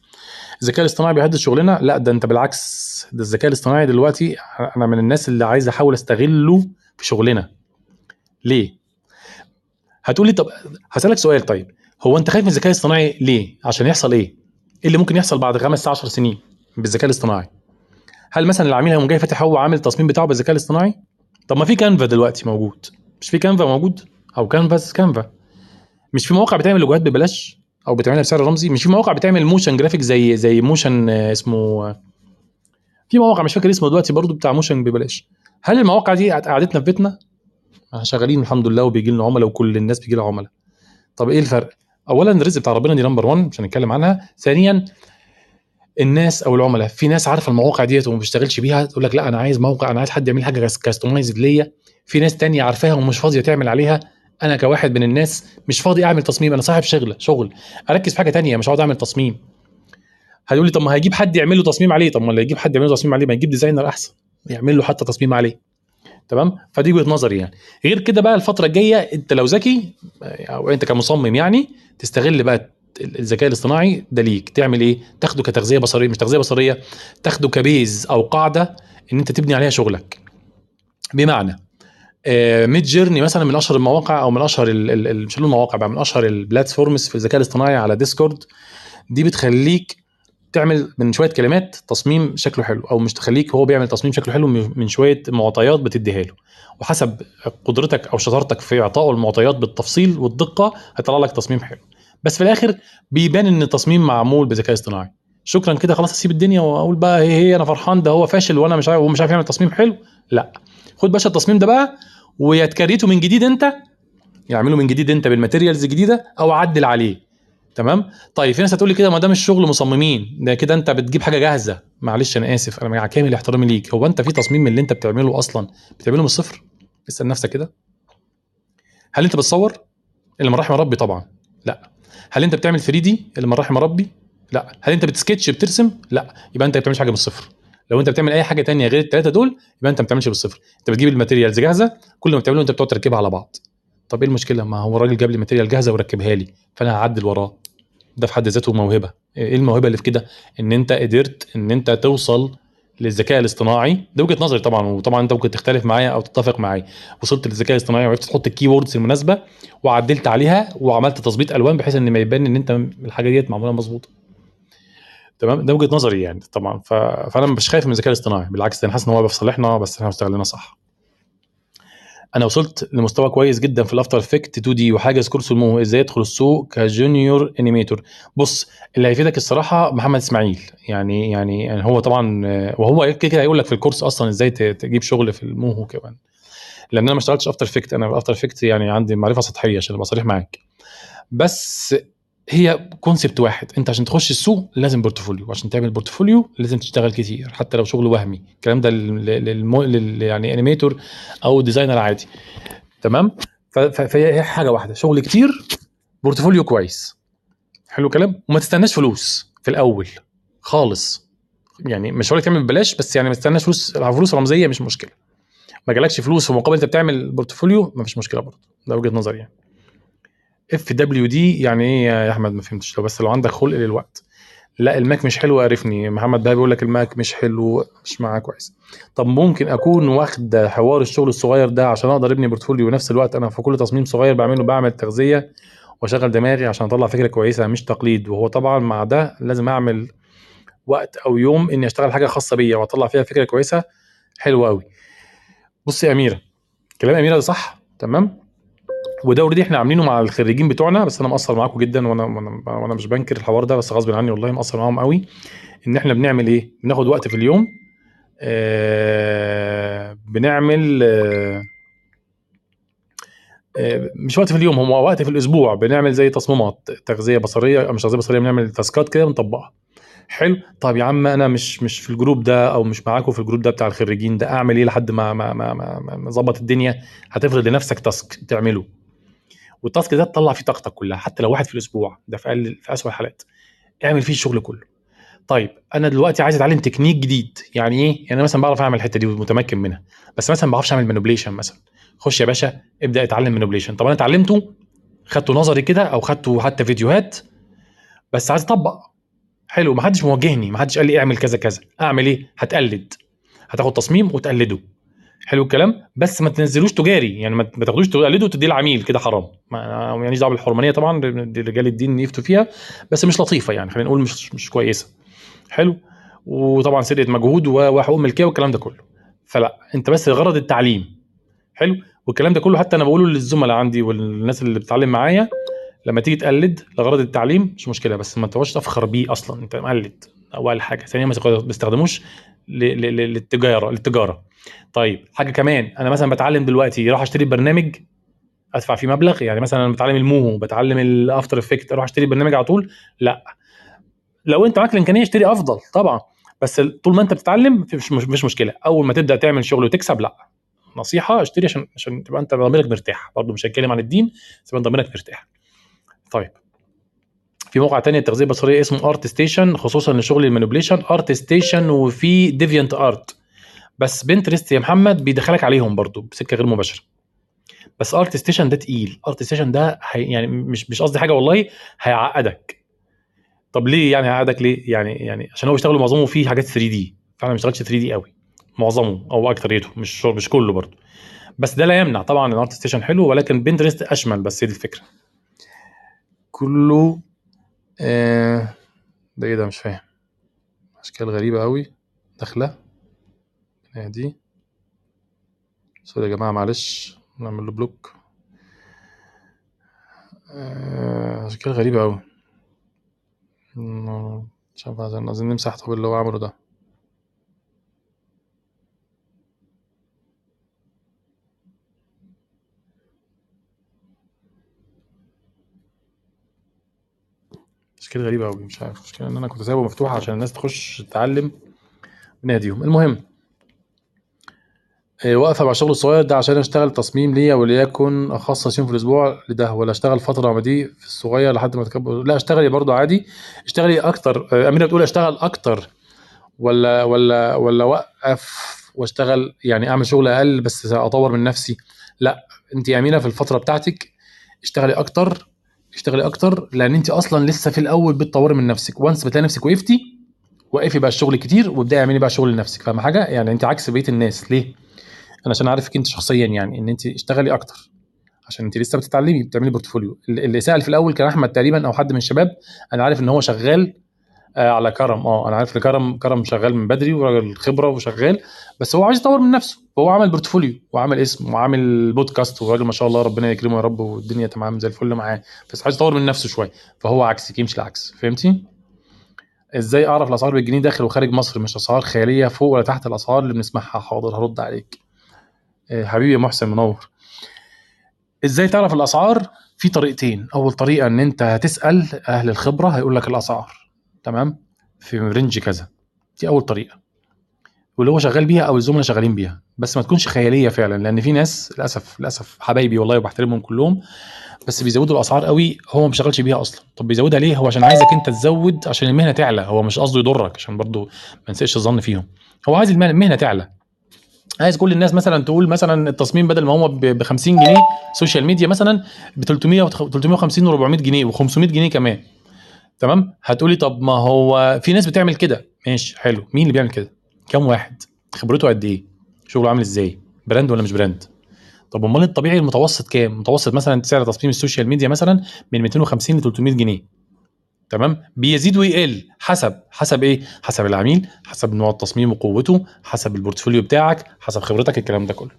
الذكاء الاصطناعي بيهدد شغلنا. لا ده انت بالعكس ده الذكاء الاصطناعي دلوقتي أنا من الناس اللي عايز احاول استغله في شغلنا. ليه؟ هتقولي طب هسألك سؤال طيب. هو انت خايف من الذكاء الاصطناعي ليه؟ عشان يحصل إيه؟ إيه اللي ممكن يحصل بعد خمس 10 سنين بالذكاء الاصطناعي؟ هل مثلا العميل هيقوم جاي فاتح هو عامل التصميم بتاعه بالذكاء الاصطناعي؟ طب ما في Canva دلوقتي موجود. مش في Canva موجود؟ أو canvas Canva. مش في مواقع بتعمل لوجوهات ببلاش أو بتعملها بسعر رمزي؟ مش في مواقع بتعمل motion graphic زي زي motion آه، اسمه آه، في مواقع مش فاكر اسمه دلوقتي برضو بتاع motion ببلاش. هل المواقع دي قعدتنا في بيتنا؟ شغالين الحمد لله وبيجي لنا عملاء وكل الناس بيجي لها عملاء. طب إيه الفرق؟ اولا الرزق بتاع ربنا دي number 1 مش هنتكلم عنها. ثانيا الناس أو العملاء في ناس عارفة المواقع ديت وما بيشتغلش بيها تقول لك لا أنا عايز موقع أنا عايز حد يعمل حاجة customized ليا. في ناس تانية عارفاها ومش فاضية تعمل عليها. أنا كواحد من الناس مش فاضي أعمل تصميم أنا صاحب شغل شغل. أركز في حاجة تانية مش هقعد أعمل تصميم. هيقول لي طب ما هيجيب حد يعمل له تصميم عليه. طب ما اللي يجيب حد يعمل له تصميم عليه ما يجيب designer أحسن يعمل له حتى تصميم عليه. تمام؟ فدي وجهة نظري يعني. غير كده بقى الفترة الجاية أنت لو ذكي أو أنت كمصمم يعني تستغل بقى الذكاء الاصطناعي ده ليك. تعمل إيه؟ تاخده كتغذية بصرية مش تغذية بصرية تاخده ك base أو قاعدة إن أنت تبني عليها شغلك. بمعنى Midjourney مثلا من أشهر المواقع أو من أشهر مش المواقع بقى من أشهر ال platforms في الذكاء الاصطناعي على Discord دي بتخليك تعمل من شوية كلمات تصميم شكله حلو أو مش تخليك هو بيعمل تصميم شكله حلو من شوية معطيات بتديها له. وحسب قدرتك أو شطارتك في إعطائه المعطيات بالتفصيل والدقة هيطلع لك تصميم حلو. بس في الآخر بيبان إن التصميم معمول بذكاء اصطناعي. شكرا كده خلاص أسيب الدنيا وأقول بقى هي هي أنا فرحان ده هو فاشل وأنا مش عارف ومش عارف يعمل تصميم حلو. لا. خد باشا التصميم ده بقى ويا تكريته من جديد انت؟ يعمله من جديد انت بالماتيريالز الجديده أو عدل عليه. تمام؟ طيب في ناس هتقول لي كده ما ده مش شغل مصممين ده كده انت بتجيب حاجة جاهزة. معلش أنا آسف أنا مع كامل احترامي ليك. هو انت في تصميم من اللي انت بتعمله أصلا؟ بتعمله من الصفر؟ اسأل نفسك كده. هل انت بتصور؟ اللي من رحم ربي طبعا. لا. هل انت بتعمل 3D اللي من رحم ربي؟ لا. هل انت بتسكتش بترسم؟ لا. يبقى انت ما بتعملش حاجة من الصفر. لو انت بتعمل اي حاجة تانية غير الثلاثه دول يبقى انت ما بتعملش بالصفر. انت بتجيب ال materials جاهزة كل اللي بتعمله انت بتقعد تركبها على بعض. طب إيه المشكلة؟ ما هو الراجل جاب لي material جاهزة وركبها لي فانا هعدل وراه. ده في حد ذاته موهبة. إيه الموهبة اللي في كده؟ ان انت قدرت ان انت توصل للذكاء الاصطناعي. ده وجهة نظري طبعا وطبعا انت ممكن تختلف معايا أو تتفق معايا. وصلت للذكاء الاصطناعي وعرفت تحط ال keywords المناسبة وعدلت عليها وعملت تظبيط ألوان بحيث إن ما يبان إن أنت الحاجة ديت معمولة مظبوطة. تمام؟ ده وجهة نظري يعني طبعا. ف... فأنا مش خايف من الذكاء الاصطناعي بالعكس أنا حاسس إن هو في صالحنا بس إحنا استغلنا صح. أنا وصلت لمستوى كويس جدا في ال After Effects 2D وحاجز course الموهو إزاي ادخل السوق ك junior animator. بص اللي هيفيدك الصراحة محمد إسماعيل. يعني يعني يعني هو طبعا وهو كده هيقول لك في ال course أصلا إزاي تجيب شغل في الموهو كمان. لأن أنا ما اشتغلتش After Effects أنا After Effects يعني عندي معرفة سطحية عشان أبقى صريح معاك. بس هي concept واحد. انت عشان تخش السوق لازم portfolio عشان تعمل portfolio لازم تشتغل كتير حتى لو شغل وهمي. الكلام ده لل... للمو... لل... يعني animator أو designer عادي. تمام؟ ف... فهي حاجة واحدة. شغل كتير portfolio كويس. حلو الكلام؟ وما تستناش فلوس في الأول. خالص. يعني مش هقول تعمل ببلاش بس يعني ما تستناش فلوس. فلوس رمزية مش مشكلة. ما جالكش فلوس في مقابل أنت بتعمل portfolio ما فيش مشكلة برضه. ده وجهة نظري يعني. FWD يعني إيه يا أحمد؟ ما فهمتش. لو بس لو عندك خلق للوقت. لا ال Mac مش حلو عرفني. محمد بقى بيقول لك المايك مش حلو مش معاه كويس. طب ممكن أكون واخد حوار الشغل الصغير ده عشان أقدر أبني portfolio ونفس الوقت؟ أنا في كل تصميم صغير بعمله بعمل تغذية وأشغل دماغي عشان أطلع فكرة كويسة مش تقليد. وهو طبعا مع ده لازم أعمل وقت أو يوم إني أشتغل حاجة خاصة بيا وأطلع فيها فكرة كويسة حلوة قوي بص يا أميرة. كلام أميرة ده صح؟ تمام؟ وده already إحنا عاملينه مع الخريجين بتوعنا بس أنا مقصر معاكم جدا وأنا وأنا, مش بنكر الحوار ده بس غصب عني والله مقصر معاهم قوي. إن إحنا بنعمل إيه؟ بناخد وقت في اليوم آه بنعمل آه آه، مش وقت في اليوم هو وقت في الأسبوع. بنعمل زي تصميمات تغذية بصرية مش تغذية بصرية بنعمل task ات كده بنطبقها. حلو. طب يا عم أنا مش مش في ال group ده أو مش معاكم في ال group ده بتاع الخريجين ده أعمل إيه لحد ما ما ما ما ما- ما اظبط الدنيا؟ هتفرض لنفسك task تعمله. وال task ده تطلع فيه طاقتك كلها حتى لو واحد في الأسبوع ده في أقل في اسوء الحالات. اعمل فيه الشغل كله. طيب أنا دلوقتي عايز أتعلم تكنيك جديد. يعني إيه؟ يعني مثلا بعرف أعمل الحتة دي ومتمكن منها. بس مثلا ما بعرفش أعمل manipulation مثلا. خش يا باشا ابدأ اتعلم manipulation طب أنا اتعلمته خدته نظري كده أو خدته حتى فيديوهات بس عايز أطبق. حلو ما حدش موجهني ما حدش قال لي اعمل كذا كذا. أعمل إيه؟ هتقلد. هتاخد تصميم وتقلده. حلو الكلام. بس ما تنزلوش تجاري يعني ما تاخدوش تقلده وتديه العميل كده حرام. ما يعني دعوة بالحرمانية طبعا رجال الدين يفتوا فيها بس مش لطيفة يعني خلينا نقول مش مش كويسة. حلو. وطبعا سرقة مجهود وحقوق ملكية والكلام ده كله. فلا انت بس غرض التعليم. حلو. والكلام ده كله حتى أنا بقوله للزملاء عندي والناس اللي بتتعلم معايا لما تيجي تقلد لغرض التعليم مش مشكلة بس ما تقعدش تفخر بيه أصلا. انت مقلد أول حاجة. ثانيا ما تستخدموش للتجارة للتجارة. طيب حاجة كمان أنا مثلا بتعلم دلوقتي أروح أشتري برنامج أدفع فيه مبلغ يعني مثلا أنا بتعلم الموهو بتعلم ال After Effects أروح أشتري برنامج على طول؟ لا. لو أنت معاك الإمكانية اشتري أفضل طبعا بس طول ما أنت بتتعلم مش مش, مش مشكلة. أول ما تبدأ تعمل شغل وتكسب لا. نصيحة اشتري عشان عشان تبقى أنت ضميرك مرتاح. برضه مش هتكلم عن الدين بس يبقى ضميرك مرتاح. طيب. في موقع تاني التغذيه البصريه اسمه ArtStation خصوصا لشغل ال manipulation. ArtStation وفي DeviantArt بس Pinterest يا محمد بيدخلك عليهم برضو بسكة غير مباشرة. بس ArtStation ده تقيل. ArtStation ده هي يعني مش مش قصدي حاجة والله هيعقدك. طب ليه يعني هيعقدك ليه؟ يعني يعني عشان هو بيشتغل معظمه فيه حاجات 3D فانا ما بشتغلش 3D قوي. معظمه أو اكتريته مش مش كله برضو. بس ده لا يمنع طبعا ال ArtStation حلو ولكن Pinterest أشمل بس هي دي الفكرة. كله آه ده إيه ده؟ مش فاهم. اشكال غريبة قوي. داخلة. هي دي sorry يا جماعة معلش نعمل له block اشكال غريبه قوي مش عارف عايزين نمسح طب اللي هو عمله ده. اشكال غريبة قوي مش عارف. المشكلة إن أنا كنت سايبه مفتوح عشان الناس تخش تتعلم بناديهم المهم آه، واقفه مع الشغل الصغير ده عشان أشتغل تصميم ليا وليكن أخصص يوم في الأسبوع لده ولا أشتغل فترة مع دي في الصغير لحد ما تكبر لا أشتغلي برضو عادي. أشتغلي أكتر. آه، اميره بتقول أشتغل أكتر ولا ولا ولا أوقف وأشتغل يعني أعمل شغل أقل بس أطور من نفسي. لا انت يا أمينة في الفترة بتاعتك اشتغلي أكتر اشتغلي أكتر لأن انت أصلا لسه في الأول بتطوري من نفسك. once بتلاقي نفسك وقفتي وقفي بقى الشغل كتير وابدأي اعملي بقى شغل لنفسك. فاهمة حاجة؟ يعني انت عكس بقية الناس. ليه؟ أنا عشان عارفك أنت شخصيا يعني إن أنت اشتغلي أكتر. عشان أنت لسه بتتعلمي بتعملي portfolio. اللي سال في الأول كان أحمد تقريبا أو حد من الشباب أنا عارف إن هو شغال آه على كرم. آه أنا عارف إن كرم كرم شغال من بدري وراجل خبرة وشغال بس هو عايز يطور من نفسه. فهو عمل portfolio وعمل اسم وعامل بودكاست وراجل ما شاء الله ربنا يكرمه يا رب والدنيا تمام زي الفل معاه. بس عايز يطور من نفسه شوية. فهو عكسك يمشي العكس. فهمتي؟ إزاي أعرف الأسعار بالجنيه داخل وخارج مصر؟ مش أسعار خيالية فوق ولا تحت الأسعار اللي بنسمعها؟ حاضر هرد عليك. حبيبي يا محسن منور. إزاي تعرف الأسعار؟ في طريقتين. أول طريقة إن أنت هتسأل أهل الخبرة هيقول لك الأسعار. تمام؟ في رينج كذا. دي أول طريقة. واللي هو شغال بيها أو الزملاء شغالين بيها. بس ما تكونش خيالية فعلا لأن في ناس للأسف للأسف حبايبي والله وبحترمهم كلهم بس بيزودوا الأسعار قوي هو ما بيشتغلش بيها أصلا. طب بيزودها ليه؟ هو عشان عايزك أنت تزود عشان المهنة تعلى. هو مش قصده يضرك عشان برضو ما نسيء الظن فيهم. هو عايز المهنة تعلى. عايز كل الناس مثلا تقول مثلا التصميم بدل ما هو ب 50 جنيه social media مثلا ب 300 350 و400 جنيه و500 جنيه كمان. تمام؟ هتقولي طب ما هو في ناس بتعمل كده. ماشي حلو. مين اللي بيعمل كده؟ كام واحد؟ خبرته قد إيه؟ شغله عامل إزاي؟ brand ولا مش brand؟ طب أمال الطبيعي المتوسط كام؟ متوسط مثلا سعر تصميم ال social media مثلا من 250 ل 300 جنيه. تمام؟ بيزيد ويقل. حسب. حسب إيه؟ حسب العميل حسب نوع التصميم وقوته حسب ال portfolio بتاعك حسب خبرتك الكلام ده كله.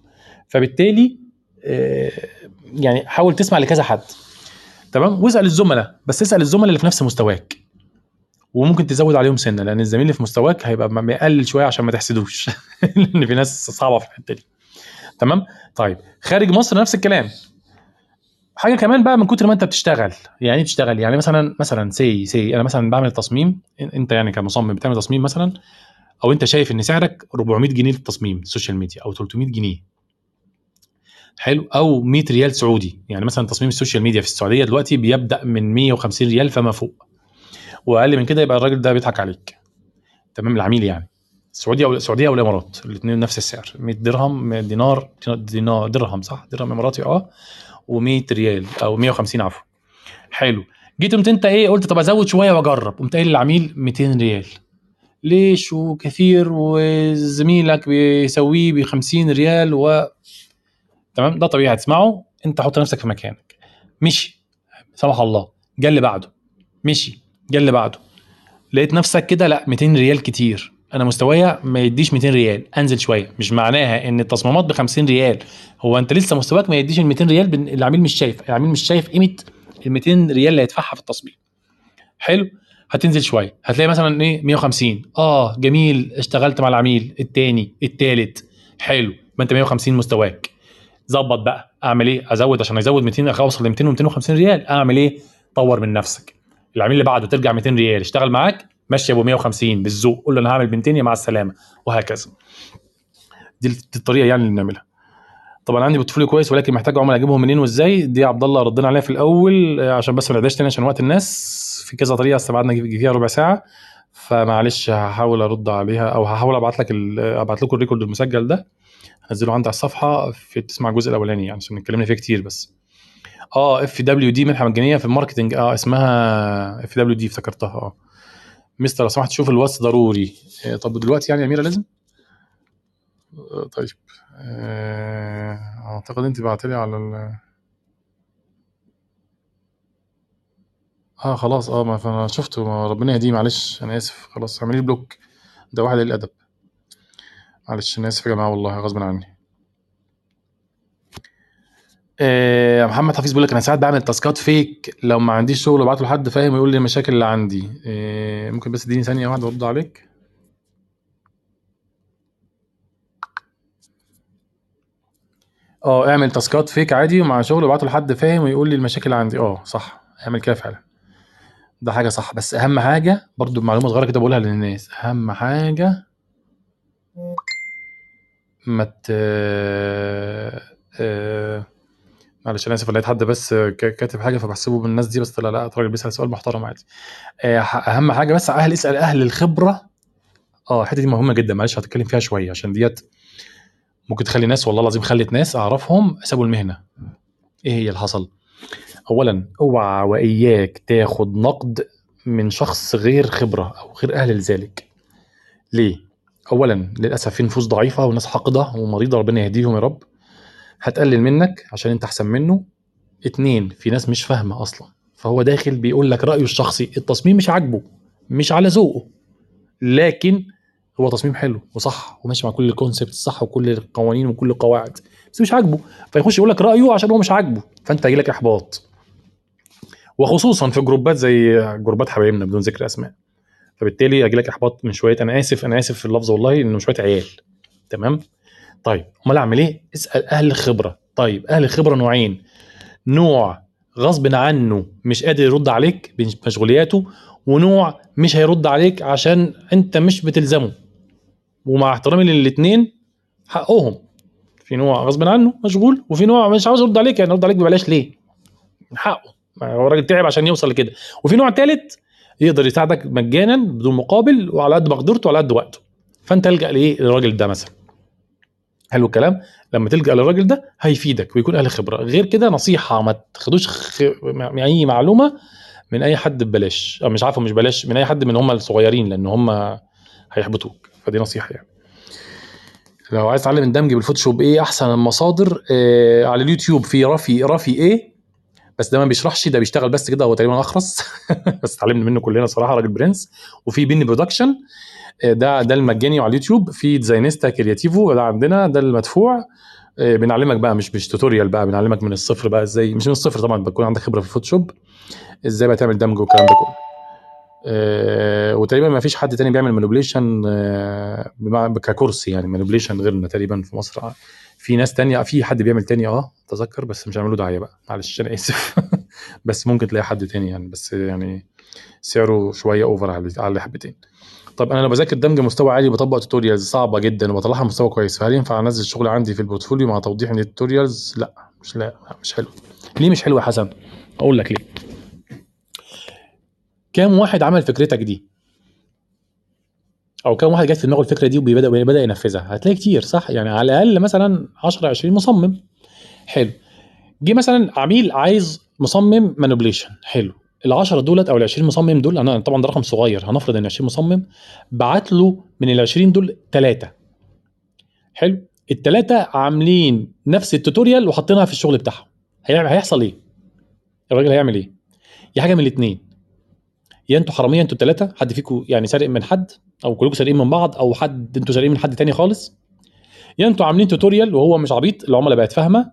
فبالتالي آه، يعني حاول تسمع لكذا حد. تمام؟ واسأل الزملاء. بس اسأل الزملاء اللي في نفس مستواك. وممكن تزود عليهم سنة لأن الزميل اللي في مستواك هيبقى مقلل شوية عشان ما تحسدوش. لأن في ناس صعبة في الحتة دي. تمام؟ طيب. خارج مصر نفس الكلام. حاجة كمان بقى من كتر ما انت بتشتغل يعني تشتغل يعني مثلا مثلا سي سي أنا مثلا بعمل تصميم أنت يعني كمصمم بتعمل تصميم مثلا أو أنت شايف إن سعرك 400 جنيه للتصميم السوشيال ميديا أو 300 جنيه. حلو؟ أو 100 ريال سعودي. يعني مثلا تصميم السوشيال ميديا في السعودية دلوقتي بيبدأ من 150 ريال فما فوق. وأقل من كده يبقى الراجل ده بيضحك عليك. تمام؟ العميل يعني. السعوديه أو السعوديه أو الإمارات الاثنين نفس السعر. 100 درهم دينار دينار درهم صح؟ درهم إماراتي آه. و100 ريال أو 150 عفوا. حلو. جيت قمت أنت إيه قلت طب أزود شوية وأجرب. قمت قايل للعميل 200 ريال. ليش؟ وكثير وزميلك بيسويه ب 50 ريال و تمام؟ ده طبيعي هتسمعه. أنت حط نفسك في مكانك. مشي. سمح الله. جه اللي بعده. مشي. جه اللي بعده. لقيت نفسك كده لأ 200 ريال كتير. أنا مستوايا ما يديش 200 ريال. أنزل شوية. مش معناها إن التصميمات ب 50 ريال. هو أنت لسه مستواك ما يديش ال 200 ريال العميل مش شايف. العميل مش شايف قيمة ال 200 ريال اللي هيدفعها في التصميم. حلو؟ هتنزل شوية. هتلاقي مثلا إيه؟ 150 آه جميل. اشتغلت مع العميل. التاني التالت. حلو. ما أنت 150 مستواك. ظبط بقى. أعمل إيه؟ أزود. عشان ازود 200 أوصل ل 200 و250 ريال. أعمل إيه؟ طور من نفسك. العميل اللي بعده ترجع 200 ريال. اشتغل معاك. ماشي أبو 150 بالذوق قول له أنا هعمل ب 200 مع السلامة وهكذا. دي الطريقة يعني اللي بنعملها. طبعا عندي portfolio كويس ولكن محتاج عملاء اجيبهم منين وإزاي؟ دي عبد الله ردنا عليها في الأول عشان بس ما نعداش تاني عشان وقت الناس. في كذا طريقة استبعدنا فيها ربع ساعة فمعلش هحاول أرد عليها أو هحاول أبعت لك أبعت لكم ال record المسجل ده. هنزله عندي على الصفحة في تسمع الجزء الأولاني يعني عشان اتكلمنا فيه كتير بس. آه FWD منحة مجانية في ال marketing آه اسمها FWD افتكرتها آه. مستر لو سمحت شوف الواتس ضروري. آه، طب دلوقتي يعني يا أميرة لازم؟ آه، طيب. آه، أعتقد أنت بعت لي على ال آه خلاص. آه ما فأنا شفته. ما ربنا يهديه. معلش أنا آسف. خلاص اعملي block. ده واحد الادب معلش أنا آسف يا جماعة والله غصب عني. آه، محمد حفيظ بيقول لك أنا ساعات بعمل تاسكات فيك لو ما عنديش شغل أبعته لحد فاهم؟ ويقول لي المشاكل اللي عندي. آه، ممكن بس اديني ثانية واحدة ارد عليك. آه اعمل تاسكات فيك عادي ومع شغل ابعته لحد فاهم؟ ويقول لي المشاكل اللي عندي. آه صح. اعمل كده فعلا. ده حاجة صح. بس أهم حاجة برضو معلومة صغيرة كده بقولها للناس. أهم حاجة ما ت آه معلش أنا آسف لقيت حد بس كاتب حاجة فبحسبه من الناس دي بس لا لأ الراجل بيسأل سؤال محترم عادي. آه، أهم حاجة بس أهل اسأل أهل الخبرة. آه الحتة دي مهمة جدا معلش هتكلم فيها شوية عشان ديت ممكن تخلي ناس والله العظيم خلت ناس أعرفهم سابوا المهنة. إيه هي اللي حصل؟ اولا أوعى وإياك تاخد نقد من شخص غير خبرة أو غير أهل لذلك. ليه؟ اولا للأسف في نفوس ضعيفة وناس حاقده ومريضة ربنا يهديهم يا رب. هتقلل منك عشان انت احسن منه. اتنين في ناس مش فاهمة أصلا. فهو داخل بيقول لك رأيه الشخصي التصميم مش عاجبه مش على ذوقه. لكن هو تصميم حلو وصح وماشي مع كل الكونسبت الصح وكل القوانين وكل القواعد بس مش عاجبه. فيخش يقول لك رأيه عشان هو مش عاجبه. فأنت هيجي لك إحباط. وخصوصا في جروبات زي جروبات حبايبنا بدون ذكر أسماء. فبالتالي يجي لك إحباط من شوية. أنا آسف أنا آسف في اللفظ والله إنه شوية عيال. تمام؟ طيب أمال أعمل إيه؟ اسأل أهل الخبرة. طيب أهل الخبرة نوعين. نوع غصب عنه مش قادر يرد عليك بمشغولياته ونوع مش هيرد عليك عشان أنت مش بتلزمه. ومع احترامي للاثنين حقهم. في نوع غصب عنه مشغول وفي نوع مش عاوز يرد عليك يعني يرد عليك ببلاش ليه؟ حقه. هو الراجل تعب عشان يوصل لكده. وفي نوع ثالث يقدر يساعدك مجانا بدون مقابل وعلى قد مقدرته وعلى قد وقته. فأنت ألجأ لإيه للراجل ده مثلا؟ حلو الكلام. لما تلجأ للراجل ده هيفيدك ويكون أهل خبرة. غير كده نصيحة ما تاخدوش خ... أي معلومة من أي حد ببلاش. أو مش عارفة مش بلاش من أي حد من هم الصغيرين لأن هم هيحبطوك. فدي نصيحة يعني. لو عايز تتعلم الدمج بالفوتوشوب إيه أحسن المصادر؟ آه على اليوتيوب في Rafy Rafy إيه بس ده ما بيشرحش ده بيشتغل بس كده هو تقريبا أخرس. بس اتعلمنا منه كلنا صراحة راجل برنس. وفي Benny Productions. ده ده المجاني على اليوتيوب. في Designista Creativo ده عندنا ده المدفوع. آه، بنعلمك بقى مش مش tutorial بقى بنعلمك من الصفر بقى إزاي. مش من الصفر طبعا بتكون عندك خبرة في الفوتوشوب. إزاي بقى تعمل دمج والكلام ده كله. آه، وتقريبا ما فيش حد تاني بيعمل manipulation ك course يعني manipulation غيرنا تقريبا في مصر. في ناس تانية في حد بيعمل تاني آه أتذكر بس مش هعمله دعاية بقى معلش أنا آسف. بس ممكن تلاقي حد تاني يعني بس يعني سعره شوية over على حبتين طب أنا لو بذاكر دمج مستوى عالي بطبق tutorials صعبة جدا وبطلعها مستوى كويس فهل ينفع أنزل الشغل عندي في ال portfolio مع توضيح إن ال tutorials لا مش لا مش حلو. ليه مش حلو يا حسن؟ أقول لك ليه. كام واحد عمل فكرتك دي؟ أو كام واحد جت في دماغه الفكرة دي وبدا بدا ينفذها؟ هتلاقي كتير صح؟ يعني على الأقل مثلا 10 20 مصمم. حلو. جه مثلا عميل عايز مصمم مانيبيوليشن حلو. ال 10 دولت أو ال 20 مصمم دول أنا طبعا ده رقم صغير هنفرض إن 20 مصمم بعت له من ال 20 دول ثلاثة حلو؟ الثلاثه عاملين نفس ال tutorial وحاطينها في الشغل بتاعهم. هيحصل إيه؟ الراجل هيعمل إيه؟ يا حاجة من الاثنين يا أنتوا حرامية أنتوا الثلاثه حد فيكم يعني سارق من حد أو كلكم سارقين من بعض أو حد أنتوا سارقين من حد تاني خالص. يا أنتوا عاملين tutorial وهو مش عبيط العملاء بقت فاهمة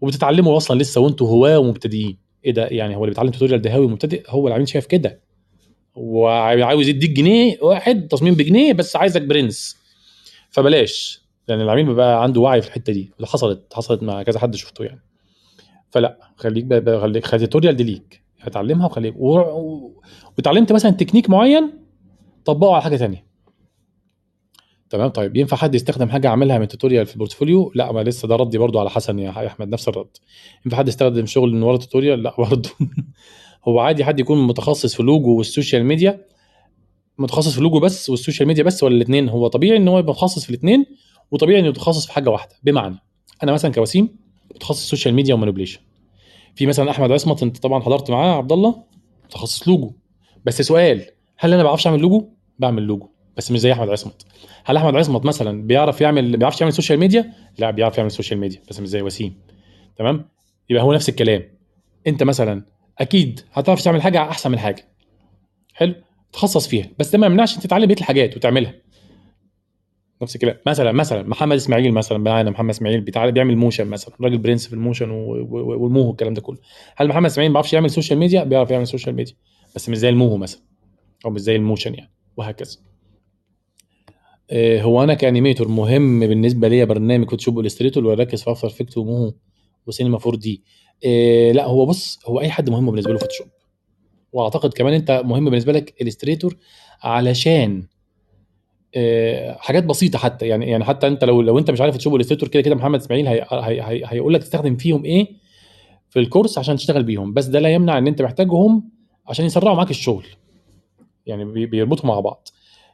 وبتتعلموا أصلا لسه وأنتوا هواة ومبتدئين. إيه ده؟ يعني هو اللي بيتعلم tutorial ده هاوي مبتدئ هو العميل شايف كده. وعاوز يديك جنيه واحد تصميم بجنيه بس عايزك برنس. فبلاش. يعني العميل بيبقى عنده وعي في الحتة دي. اللي حصلت حصلت مع كذا حد شفته يعني. فلا خليك بقى خليك خلي ال tutorial دي ليك. هتعلمها وخليك و... و... وتعلمت مثلا تكنيك معين طبقه على حاجة ثانية تمام؟ طيب ينفع حد يستخدم حاجة عاملها من tutorial في ال portfolio لا ما لسه ده ردي برضو على حسن يا أحمد نفس الرد. ينفع حد يستخدم شغل من ورا tutorial لا برضو. هو عادي حد يكون متخصص في ال logo وال social media. متخصص في اللوجو بس وال social media بس ولا الاثنين هو طبيعي إن هو يبقى متخصص في الاثنين وطبيعي إنه يتخصص في حاجة واحدة. بمعنى أنا مثلا كوسيم متخصص social media و manipulation في مثلا أحمد عصمت أنت طبعا حضرت معاه عبد الله متخصص لوجو بس سؤال هل أنا بعرفش أعمل لوجو بعمل لوجو بس مش زي أحمد عصمت. هل أحمد عصمت مثلا بيعرف يعمل بيعرفش يعمل social media لا بيعرف يعمل social media بس مش زي وسيم. تمام؟ يبقى هو نفس الكلام. أنت مثلا أكيد هتعرف تعمل حاجة أحسن من حاجة. حلو؟ تخصص فيها. بس ده ما يمنعش أنت تتعلم بقية الحاجات وتعملها. نفس الكلام. مثلا مثلا محمد إسماعيل مثلا معانا. محمد إسماعيل بيعمل motion مثلا. راجل برنس في ال motion وال Moho والكلام ده كله. هل محمد إسماعيل ما بيعرفش يعمل social media بيعرف يعمل social media بس مش زي ال Moho مثلا. أو مش زي ال motion يعني. وهكذا. هو أنا ك animator مهم بالنسبة ليا برنامج Photoshop و Illustrator ولا اركز في After Effects و Moho وسينما 4 دي. إيه لا هو بص هو أي حد مهم بالنسبة له Photoshop. وأعتقد كمان أنت مهم بالنسبة لك Illustrator علشان آه، حاجات بسيطة حتى. يعني يعني حتى أنت لو لو أنت مش عارف Photoshop و Illustrator كده كده محمد إسماعيل هي هي هي هيقول لك تستخدم فيهم إيه في ال course عشان تشتغل بيهم. بس ده لا يمنع إن أنت محتاجهم عشان يسرعوا معاك الشغل. يعني بيربطوا مع بعض.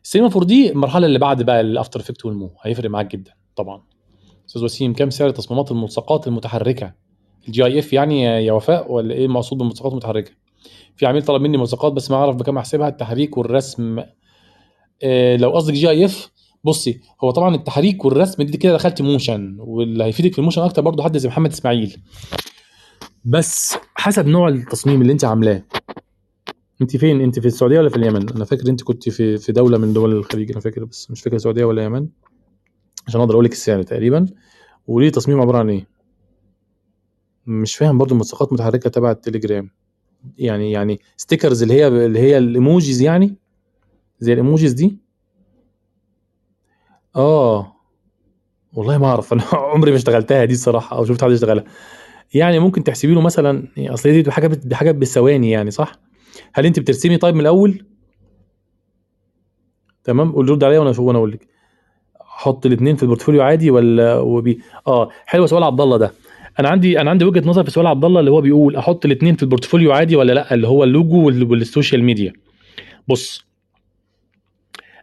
السينما 4 دي المرحلة اللي بعد بقى ال After Effects وال Mo. هيفرق معاك جدا طبعا. أستاذ وسيم كم سعر تصميمات الملصقات المتحركة؟ ال GIF يعني يا وفاء ولا إيه المقصود بالملصقات المتحركة؟ في عميل طلب مني ملصقات بس ما أعرف بكام أحسبها التحريك والرسم. إيه لو قصدك GIF بصي هو طبعا التحريك والرسم دي كده دخلت motion واللي هيفيدك في ال motion أكتر برضه حد زي محمد إسماعيل. بس حسب نوع التصميم اللي أنت عاملاه. انت فين؟ انت في السعودية ولا في اليمن؟ أنا فاكر انت كنت في في دولة من دول الخليج أنا فاكر بس مش فاكر السعودية ولا اليمن. عشان أقدر أقول لك السعر تقريبا. وليه تصميم عبارة عن إيه؟ مش فاهم برضو ملصقات متحركة تبع التليجرام. يعني يعني ستيكرز اللي هي اللي هي الإيموجيز يعني؟ زي الإيموجيز دي؟ آه. والله ما أعرف. أنا عمري ما اشتغلتها دي الصراحة أو شفت حد يشتغلها. يعني ممكن تحسبي له مثلا أصل دي حاجة حاجة بالثواني يعني صح؟ هل انت بترسمي طيب من الأول؟ تمام قول رد عليا وأنا وأنا أقول لك. أحط الاثنين في ال portfolio عادي ولا وبي آه حلو سؤال عبد الله ده. أنا عندي أنا عندي وجهة نظر في سؤال عبد الله اللي هو بيقول أحط الاثنين في ال portfolio عادي ولا لأ؟ اللي هو اللوجو وال- وال social media. بص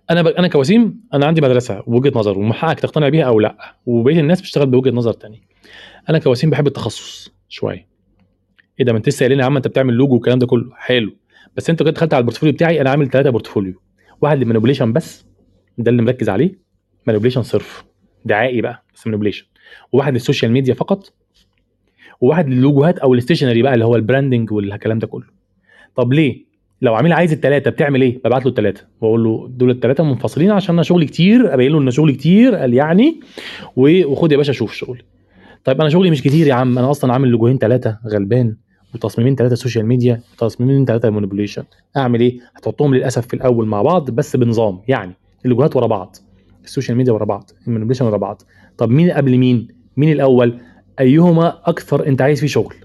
أنا ب... أنا كوسيم أنا عندي مدرسة وجهة نظر ومن حقك تقتنع بيها أو لأ وبقية الناس بتشتغل بوجهة نظر تانية. أنا كوسيم بحب التخصص شوية. إيه ده ما أنت لسه قايل لي يا عم أنت بتعمل لوجو والكلام ده كله. حلو. بس انت كده دخلت على ال portfolio بتاعي أنا عامل ثلاثة portfolio. واحد لل manipulation بس ده اللي مركز عليه. manipulation صرف. دعائي بقى بس manipulation. وواحد لل social media فقط وواحد للوجوهات أو ال stationery بقى اللي هو ال branding والكلام ده كله. طب ليه؟ لو عميل عايز الثلاثه بتعمل إيه؟ ببعت له الثلاثه بقول له دول الثلاثه منفصلين عشان أنا شغلي كتير ابين له ان شغلي كتير قال يعني وخد يا باشا شوف شغلي. طيب أنا شغلي مش كتير يا عم أنا أصلا عامل لوجوهين ثلاثة غلبان. وتصميمين ثلاثة social media وتصميمين ثلاثة manipulation أعمل إيه؟ هتحطهم للأسف في الأول مع بعض بس بنظام يعني اللوجوهات ورا بعض ال social media ورا بعض ال manipulation ورا بعض. طب مين قبل مين؟ مين الأول؟ أيهما أكثر أنت عايز فيه شغل؟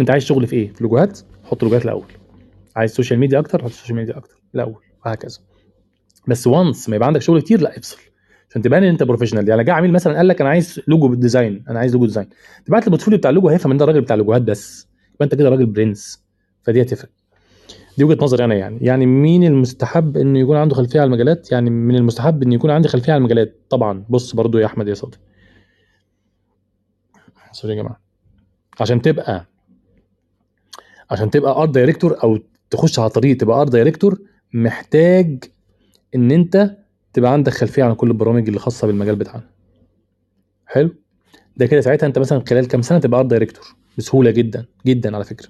أنت عايز شغل في إيه؟ في لوجوهات حط لوجوهات الأول. عايز social media أكتر؟ حط social media أكتر. الأول وهكذا. بس once ما يبقى عندك شغل كتير لا افصل. عشان تبان إن أنت professional يعني جه عميل مثلا قال لك أنا عايز logo بال design أنا عايز logo design تبعت ال portfolio بتاع اللوجو هيفهم إن ده الراجل بتاع اللوجوهات بس. يبقى انت كده راجل برنس فدي هتفرق. دي وجهة نظري أنا يعني. يعني مين المستحب إنه يكون عنده خلفية على المجالات؟ يعني من المستحب ان يكون عندي خلفية على المجالات. طبعا. بص برضو يا أحمد يا صادق. sorry يا جماعة. عشان تبقى عشان تبقى art director أو تخش على طريق تبقى art director محتاج إن أنت تبقى عندك خلفية عن كل البرامج اللي خاصة بالمجال بتاعنا. حلو؟ ده كده ساعتها انت مثلا خلال كام سنة تبقى art director بسهولة جدا جدا على فكرة.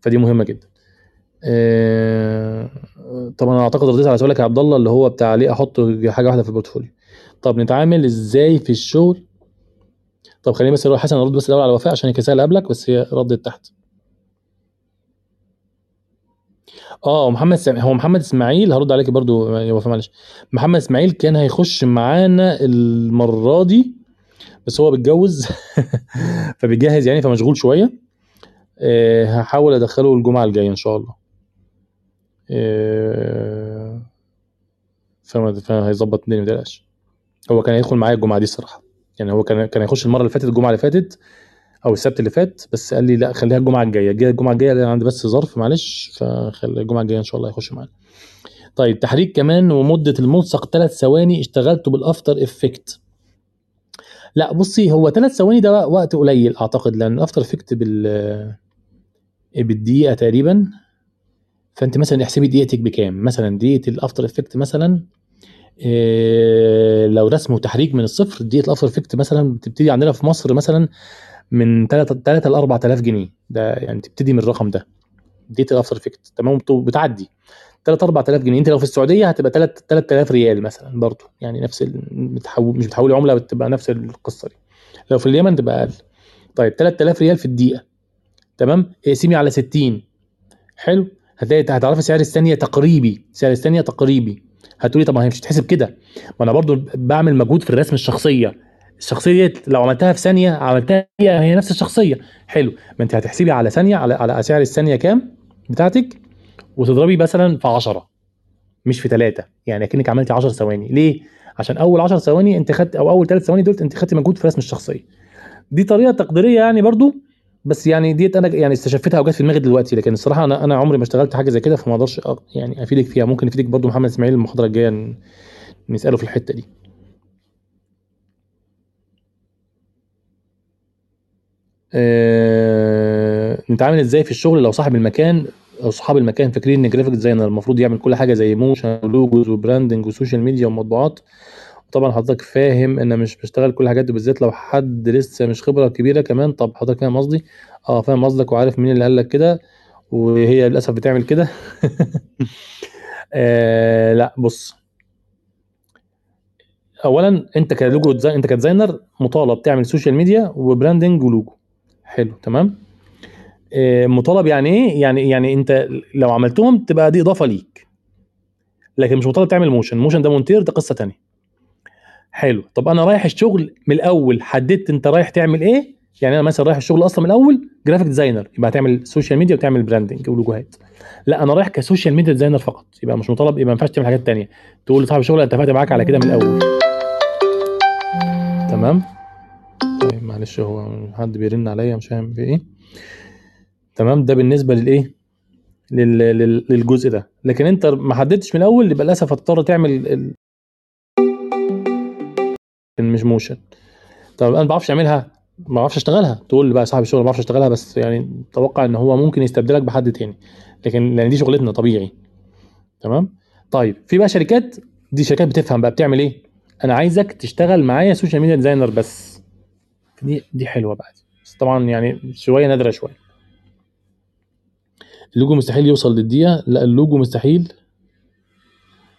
فدي مهمة جدا. آه، طبعا أنا أعتقد رديت على سؤالك يا عبد الله اللي هو بتاع ليه أحط حاجة واحدة في ال portfolio طب نتعامل إزاي في الشغل؟ طب خليني بس أروح حسن أرد بس الأول على وفاء عشان هي قبلك بس هي ردت تحت. آه محمد سم... هو محمد إسماعيل هرد عليك برضو يا وفاء معلش. محمد إسماعيل كان هيخش معانا المرة دي بس هو بيتجوز فبيجهز يعني فمشغول شوية. آه، هحاول أدخله الجمعة الجاية إن شاء الله. آه، فما فهيظبط الدنيا ما هو كان هيدخل معايا الجمعة دي الصراحة. يعني هو كان كان هيخش المرة اللي فاتت الجمعة اللي فاتت أو السبت اللي فات بس قال لي لأ خليها الجمعة الجاية. جاية الجمعة الجاية لأن عندي بس ظرف معلش فخلي الجمعة الجاية إن شاء الله يخش معانا. طيب تحريك كمان ومدة الملصق ثلاث ثواني اشتغلته بال After Effect. لا بصي هو ثلاث ثواني ده وقت قليل أعتقد لأن ال After Effect بال بالدقيقة تقريبا. فأنت مثلا احسبي دقيقتك بكام؟ مثلا دقيقة ال After Effect مثلا إيه لو رسم وتحريك من الصفر دقيقة ال After Effect مثلا بتبتدي عندنا في مصر مثلا من 3 3 ل 4000 جنيه. ده يعني تبتدي من الرقم ده. دقيقة ال After Effect تمام بت- بتعدي. 3 4000 جنيه. أنت لو في السعودية هتبقى 3 3000 ريال مثلا برضو. يعني نفس بتحول مش بتحولي عملة بتبقى نفس القصة دي. لو في اليمن تبقى أقل. طيب 3000 ريال في الدقيقة. تمام؟ اقسمي على 60 حلو؟ هتلاقي هتعرفي سعر الثانية تقريبي. سعر الثانية تقريبي. هتقولي طب ما هي مش هتحسب كده. ما أنا برضو بعمل مجهود في الرسم الشخصية. الشخصية دي لو عملتها في ثانية عملتها هي نفس الشخصية. حلو. ما أنت هتحسبي على ثانية على على سعر الثانية كام بتاعتك؟ وتضربي مثلا في 10 مش في 3 يعني أكنك عملتي 10 ثواني. ليه؟ عشان أول 10 ثواني أنت خدت أو أول 3 ثواني دول أنت خدت مجهود في رسم الشخصية. دي طريقة تقديرية يعني برضو بس يعني ديت أنا يعني استشفتها وجت في دماغي دلوقتي. لكن الصراحة أنا أنا عمري ما اشتغلت حاجة زي كده فما أقدرش يعني أفيدك فيها. ممكن يفيدك برضو محمد إسماعيل المحاضرة الجاية نسأله في الحتة دي. آه، نتعامل إزاي في الشغل لو صاحب المكان أو صحاب المكان فاكرين إن graphic designer المفروض يعمل كل حاجة زي motion و logos و branding و social media ومطبوعات. طبعا حضرتك فاهم إن مش بشتغل كل الحاجات دي بالذات لو حد لسه مش خبرة كبيرة كمان. طب حضرتك فاهم قصدي؟ آه فاهم قصدك وعارف مين اللي قال لك كده وهي للأسف بتعمل كده. آه لا بص. اولا أنت كلوجو أنت ك designer مطالب تعمل social media و branding و logo. حلو تمام؟ مطالب يعني إيه؟ يعني يعني أنت لو عملتهم تبقى دي إضافة ليك. لكن مش مطالب تعمل motion. motion ده مونتير ده قصة تانية. حلو. طب أنا رايح الشغل من الأول حددت أنت رايح تعمل إيه؟ يعني أنا مثلا رايح الشغل أصلا من الأول graphic designer يبقى هتعمل social media وتعمل branding ولوجوهات لا أنا رايح ك social media designer فقط. يبقى مش مطالب يبقى ما ينفعش تعمل حاجات تانية. تقول لصاحب الشغل أنا اتفقت معاك على كده من الأول. تمام؟ طيب معلش هو حد بيرن عليا مش فاهم في إيه. تمام؟ ده بالنسبة للإيه؟ لل... لل... للجزء ده. لكن أنت ما حددتش من الأول يبقى للأسف هتضطر تعمل ال... مش motion. طب أنا ما بعرفش أعملها ما بعرفش أشتغلها. تقول بقى صاحب الشغل ما بعرفش أشتغلها بس يعني توقع إن هو ممكن يستبدلك بحد تاني. لكن لأن دي شغلتنا طبيعي. تمام؟ طيب في بقى شركات دي شركات بتفهم بقى بتعمل إيه؟ أنا عايزك تشتغل معايا social media designer بس. دي دي حلوة بقى. بس طبعا يعني شوية نادرة شوية. اللوجو مستحيل يوصل للدقيقة؟ لا اللوجو مستحيل.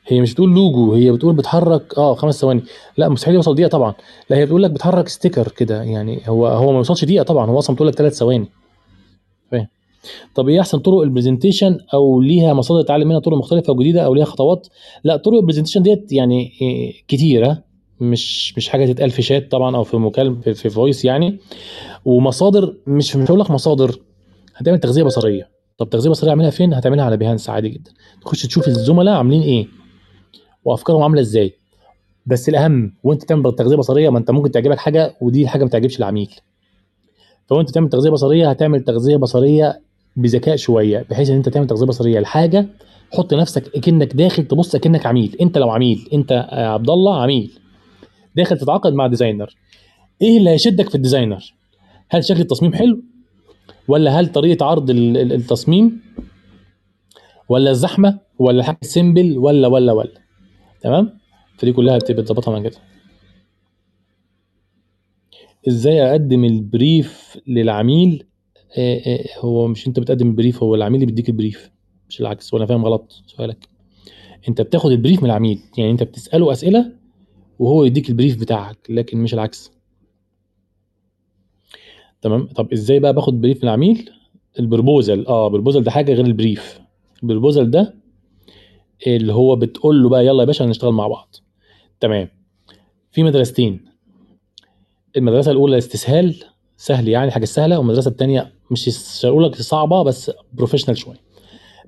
هي مش بتقول لوجو هي بتقول بتحرك آه خمس ثواني. لا مستحيل يوصل دقيقة طبعا. لا هي بتقول لك بتحرك sticker كده يعني هو هو ما يوصلش دقيقة طبعا هو أصلا بتقول لك ثلاث ثواني. فاهم؟ طب إيه أحسن طرق ال presentation أو ليها مصادر تتعلم منها طرق مختلفة وجديدة أو ليها خطوات؟ لا طرق ال presentation ديت يعني إيه، كتيرة. مش مش حاجة تتقال في شات طبعا أو في مكالمة في, في voice يعني. ومصادر مش مش هقول لك مصادر هتعمل تغذية بصرية. طب تغذية بصريه اعملها فين؟ هتعملها على Behance عادي جدا. تخش تشوف الزملاء عاملين إيه وأفكارهم عاملة إزاي. بس الأهم وأنت تعمل تغذية بصرية ما أنت ممكن تعجبك حاجة ودي حاجة ما تعجبش العميل. فوانت تعمل تغذية بصرية هتعمل تغذية بصرية بذكاء شوية بحيث إن أنت تعمل تغذية بصرية. لحاجه حط نفسك أكنك داخل تبص أكنك عميل. أنت لو عميل أنت عبد الله عميل. داخل تتعاقد مع designer إيه اللي هيشدك في ال designer هل شكل التصميم حلو؟ ولا هل طريقة عرض ال- ال- التصميم ولا الزحمة ولا حاجة simple ولا ولا ولا. تمام؟ فدي كلها بتبقى تظبطها من كده. إزاي أقدم ال brief للعميل؟ آه، آه، هو مش أنت بتقدم ال brief هو العميل اللي بيديك ال brief مش العكس. وأنا فاهم غلط سؤالك. أنت بتاخد ال brief من العميل يعني أنت بتسأله أسئلة وهو يديك ال brief بتاعك لكن مش العكس. تمام؟ طب إزاي بقى باخد brief من العميل؟ ال proposal آه ال proposal ده حاجة غير ال brief. ال proposal ده اللي هو بتقول له بقى يلا يا باشا هنشتغل مع بعض. تمام. في مدرستين. المدرسة الأولى استسهال سهل يعني حاجة سهلة والمدرسة الثانية مش هقول لك صعبة بس professional شوية.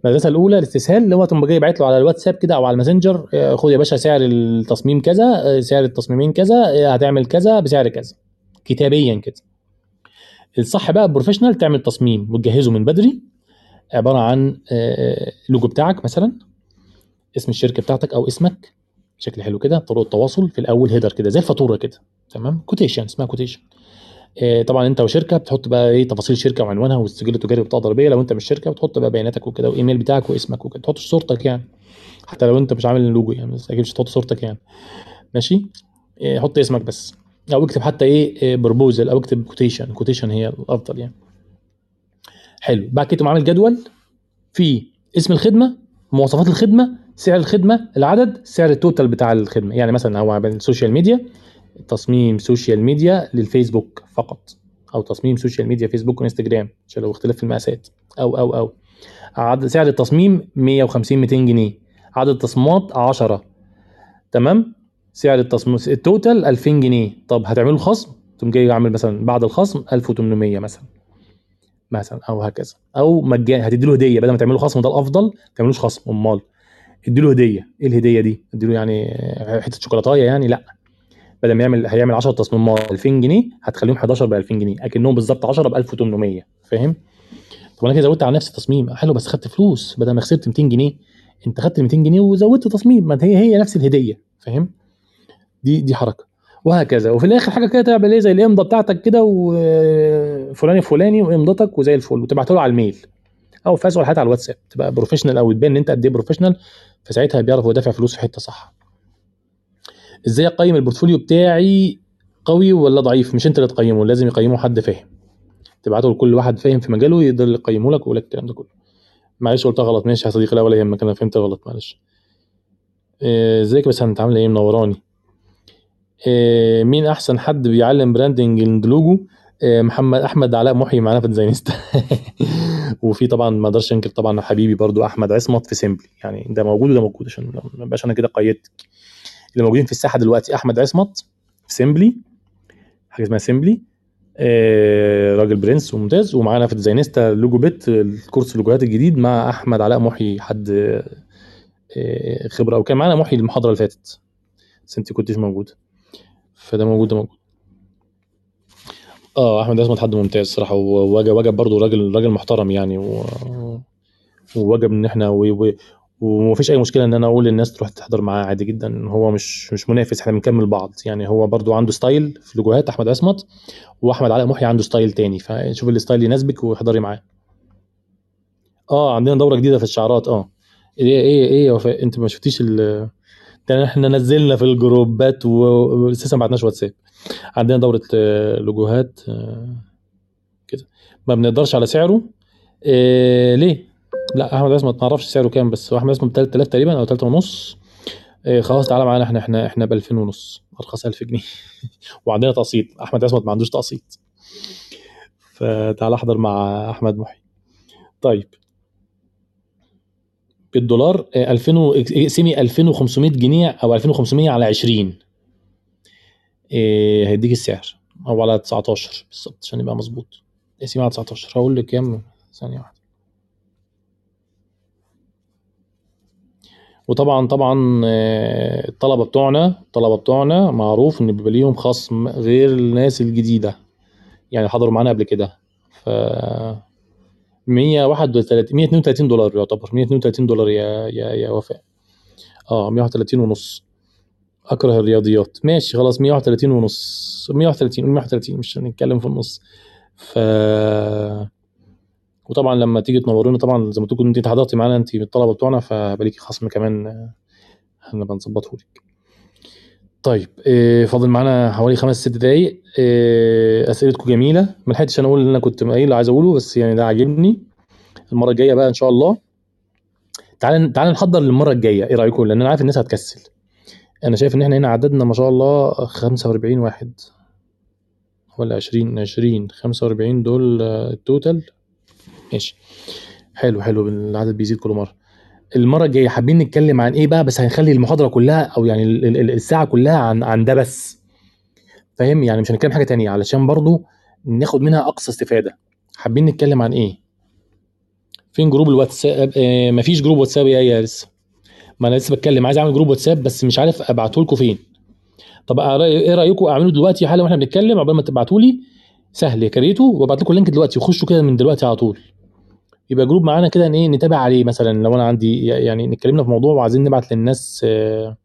المدرسة الأولى الاستسهال اللي هو تقوم جاي باعت له على الواتساب كده أو على الماسنجر آه، خد يا باشا سعر التصميم كذا آه، سعر التصميمين كذا آه، هتعمل كذا بسعر كذا. كتابيا كده. الصح بقى professional تعمل تصميم وتجهزه من بدري. عبارة عن آه، لوجو بتاعك مثلا اسم الشركة بتاعتك أو اسمك بشكل حلو كده طرق التواصل في الأول header كده زي الفاتورة كده تمام؟ quotation اسمها quotation آه، طبعا أنت وشركة بتحط بقى إيه تفاصيل الشركة وعنوانها والسجل التجاري وبطاقة ضريبية. لو أنت مش شركة بتحط بقى بياناتك وكده وإيميل بتاعك واسمك وكده. تحط صورتك يعني. حتى لو أنت مش عامل اللوجو يعني بس أكيد مش صورتك يعني. ماشي؟ آه، حط اسمك بس. أو اكتب حتى إيه proposal أو اكتب quotation quotation هي الأفضل يعني. حلو. بعد كده تقوم عامل جدول فيه اسم الخدمة مواصفات الخدمة سعر الخدمة العدد سعر ال total بتاع الخدمة. يعني مثلا هو ال social media تصميم social media للفيسبوك فقط أو تصميم social media فيسبوك وإنستجرام عشان لو اختلاف في المقاسات. أو أو أو. عدد سعر التصميم 150 200 جنيه. عدد التصميمات 10 تمام؟ سعر التصميم ال total 2000 جنيه. طب هتعمل له خصم تقوم جاي عامل مثلا بعد الخصم 1800 مثلا. مثلا أو هكذا. أو مجاني هتدي له هدية. بدل ما تعملوا خصم ده الأفضل ما تعملوش خصم. أمال. ادي له هدية. إيه الهدية دي؟ ادي له يعني حتة شوكولاتاية يعني؟ لا. بدل ما يعمل هيعمل 10 تصميمات 2000 جنيه هتخليهم 11 ب 2000 جنيه. أكنهم بالظبط 10 ب 1800 فاهم؟ طب أنا كده زودت على نفسي تصميم. حلو بس خدت فلوس. بدل ما خسرت 200 جنيه أنت خدت 200 جنيه وزودت تصميم. ما هي هي نفس الهدية. فاهم؟ دي دي حركة. وهكذا. وفي الآخر حاجة كده تعمل إيه؟ زي الإمضة بتاعتك كده وفلان فلاني وإمضتك وزي الفل وتبعته له على ال mail. أو فاس ولا حتى على الواتساب. تبقى professional أو تبان إن أنت قد إيه professional فساعتها بيعرف هو دافع فلوس في حتة صح. إزاي أقيم ال portfolio بتاعي قوي ولا ضعيف؟ مش أنت اللي تقيمه لازم يقيمه حد فاهم. تبعته لكل واحد فاهم في مجاله يقدر يقيمه لك ويقول لك الكلام ده كله. معلش قلتها غلط. ماشي يا صديقي لا ولا يهمك أنا فهمت غلط معلش. آه، إزيك بس انت عامله إيه؟ منوراني. مين أحسن حد بيعلم branding logo آه، محمد أحمد علاء محي معانا في ديزاينستا وفي طبعا ما أقدرش أنكر طبعا حبيبي برضو أحمد عصمت في سيمبلي يعني ده موجود وده موجود عشان ما بقاش أنا كده قيدت. اللي موجودين في الساحة دلوقتي أحمد عصمت في سيمبلي حاجة اسمها سيمبلي آه راجل برنس وممتاز ومعانا في ديزاينستا لوجو بيت ال course اللوجوهات الجديد مع أحمد علاء محي حد آه خبرة. وكان معانا محي المحاضرة اللي فاتت. بس أنت كنتش موجودة. فده موجود ده موجود. آه أحمد عصمت حد ممتاز صراحة ووجب وجب برضه راجل راجل محترم يعني. ووجب إن إحنا و... و... ومفيش أي مشكلة إن أنا أقول للناس تروح تحضر معاه عادي جدا. هو مش مش منافس إحنا بنكمل بعض. يعني هو برضو عنده style في لوجوهات أحمد عصمت وأحمد علاء محي عنده style تاني. فشوف ال style يناسبك واحضري معاه. آه عندنا دورة جديدة في الشعارات. آه. إيه إيه إيه أنت ما شفتيش ال ده إحنا نزلنا في الجروبات ولسه ما بعتناش واتساب. عندنا دورة آه، لوجوهات آه، كده. ما بنقدرش على سعره. إيه ليه؟ لا أحمد عصمت ما أعرفش سعره كام بس. احمد عصمت ب 3000 تقريبا أو 3 ونص. إيه خلاص تعالى معانا إحنا إحنا إحنا ب 2000 ونص. أرخص 1000 جنيه. وعندنا تقسيط. أحمد عصمت ما عندوش تقسيط. فتعالى أحضر مع أحمد محي. طيب. بالدولار 2000 اقسمي 2500 جنيه أو 2500 على 20 إيه هيديك السعر. أو على 19 بالظبط عشان يبقى مظبوط. اقسمي على 19 هقول لك كام؟ ثانية واحدة. وطبعا طبعا آه، الطلبة بتوعنا الطلبة بتوعنا معروف إن بيبقى ليهم خصم غير الناس الجديدة. يعني حضروا معانا قبل كده. ف 131 132 دولار يعتبر 132 دولار يا يا يا وفاء. آه 131 ونص. أكره الرياضيات. ماشي خلاص 131 ونص. 130 130 مش هنتكلم في النص. ف وطبعا لما تيجي تنورونا طبعا زي ما تكون أنت حضرتي معانا أنت من الطلبة بتوعنا فبقى خصم كمان هنبقى نظبطه لك طيب إيه فاضل معانا حوالي خمس ست دقايق. إيه أسئلتكم جميلة. ما لحقتش أنا أقول اللي أنا كنت قايل عايز أقوله بس يعني ده عاجبني. المرة الجاية بقى إن شاء الله. تعال تعال نحضر للمرة الجاية. إيه رأيكم؟ لأن أنا عارف الناس هتكسل. أنا شايف إن إحنا هنا عددنا ما شاء الله 45 واحد. ولا 20 20 45 دول التوتال ماشي. حلو حلو. العدد بيزيد كل مرة. المرة الجاية حابين نتكلم عن إيه بقى؟ بس هنخلي المحاضرة كلها أو يعني الساعة كلها عن عن ده بس. فاهم؟ يعني مش هنتكلم حاجة تانية علشان برضو ناخد منها أقصى استفادة. حابين نتكلم عن إيه؟ فين group الواتساب؟ آه مفيش group واتساب يا يا لسه؟ ما أنا لسه بتكلم عايز أعمل group واتساب بس مش عارف ابعته لكم فين. طب إيه رايكم أعمله دلوقتي حالا وإحنا بنتكلم قبل ما تبعتوا لي سهل كريته وابعت لكم ال link دلوقتي وخشوا كده من دلوقتي على طول. يبقى جروب معانا كده إيه نتابع عليه مثلا لو أنا عندي يعني نتكلمنا في موضوع وعايزين نبعت للناس آآ